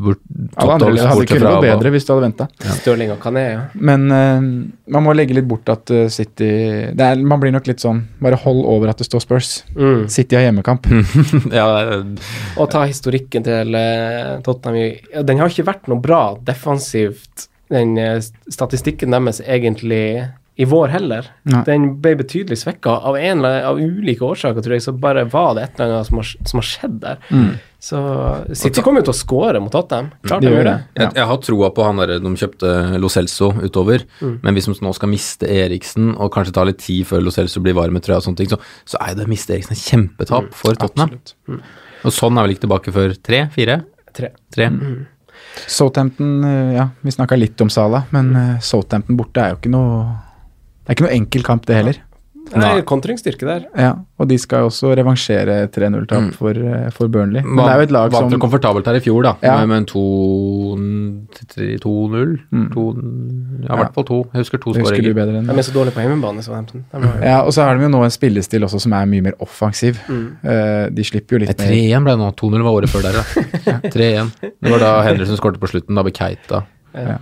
bort, Alle andre toppdogs hadde kunnet gå bedre hvis du hadde venta. Ja. ja. Men uh, man må legge litt bort at uh, City det er, Man blir nok litt sånn Bare hold over at det står Spurs. Mm. City har hjemmekamp. ja, Og ta historikken til eh, Tottenham. Den har ikke vært noe bra defensivt, den statistikken deres egentlig i vår heller. Nei. Den ble betydelig svekka av, en eller- av ulike årsaker, tror jeg. Så bare var det et eller annet som har, som har skjedd der. Så City kommer jo til å skåre mot Tottenham. Klart de gjør det. Jeg, jeg har troa på han der de kjøpte Lo Celso utover, Mm. men hvis de nå skal miste Eriksen, og kanskje ta litt tid før Lo Celso blir varm i trøya og sånne ting, så, så er det å miste Eriksen et kjempetap for Tottenham. Absolutt. Og sånn er vel ikke tilbake før tre? Fire? Tre. Tre? Southampton eh, Ja, vi snakka litt om Sala, men eh, Southampton borte er jo ikke noe Det er ikke noe enkel kamp, det heller. Nei, kontringsstyrke der. Ja, og de skal jo også revansjere 3-0-tap for, eh, for Burnley. Men det er jo et lag Vant som vel komfortabelt her i fjor, da, Ja. med, med en 2-0. Mm. ja, i hvert fall to. Jeg husker to skåringer. De er så dårlige på hjemmebane, Southampton. Ja, og så har de jo nå en spillestil også som er mye mer offensiv. Mm. de slipper jo litt mer 3-1 ble det nå. 2-0 var året før der, da. 3-1. Det var da Henderson skåret på slutten, da ble Keita ja.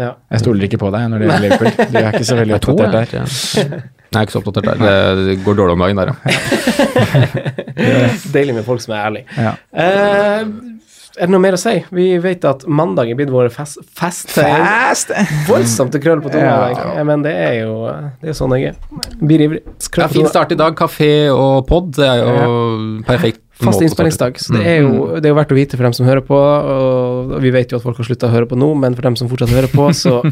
Jeg stoler ikke på deg når det gjelder Liverpool. Du er ikke så veldig oppdatert ja. der. Nei, jeg er ikke så oppdatert der. Det, det går dårlig om dagen der, ja. Deilig med folk som er ærlige. Ja. Eh, er det noe mer å si? Vi vet at mandag er blitt vår fest... fest Fast! Voldsomt til krøll på tunga. Ja. i dag. Ja, men det er jo det er sånn jeg er. Blir ivrig. Det er fin start i dag. Kafé og pod, det er jo perfekt. Fast innspillingsdag. Så det er, jo, det er jo verdt å vite for dem som hører på. Og vi vet jo at folk har slutta å høre på nå, men for dem som fortsatt hører på, så,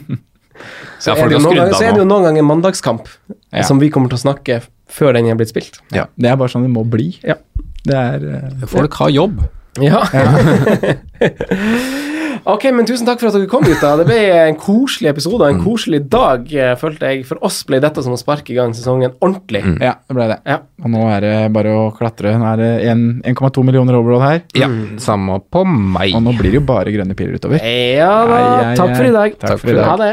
så, Ja, er, det ganger, så er det jo noen ganger en mandagskamp Ja. som vi kommer til å snakke før den er blitt spilt. Ja, Det er bare sånn det må bli. Ja. Det er uh, Folk har jobb. Ja. ok, men tusen takk for at dere kom, gutta. Det ble en koselig episode og en koselig dag, eh, følte jeg. For oss ble dette som å sparke i gang sesongen ordentlig. Ja, det ble det. Ja. Og nå er det bare å klatre. Nå er det 1,2 millioner overall her. Ja, samme på meg. Og nå blir det jo bare grønne piler utover. Ja da. Ai, ai, Takk for i dag. ai. Takk for i dag. Ha det.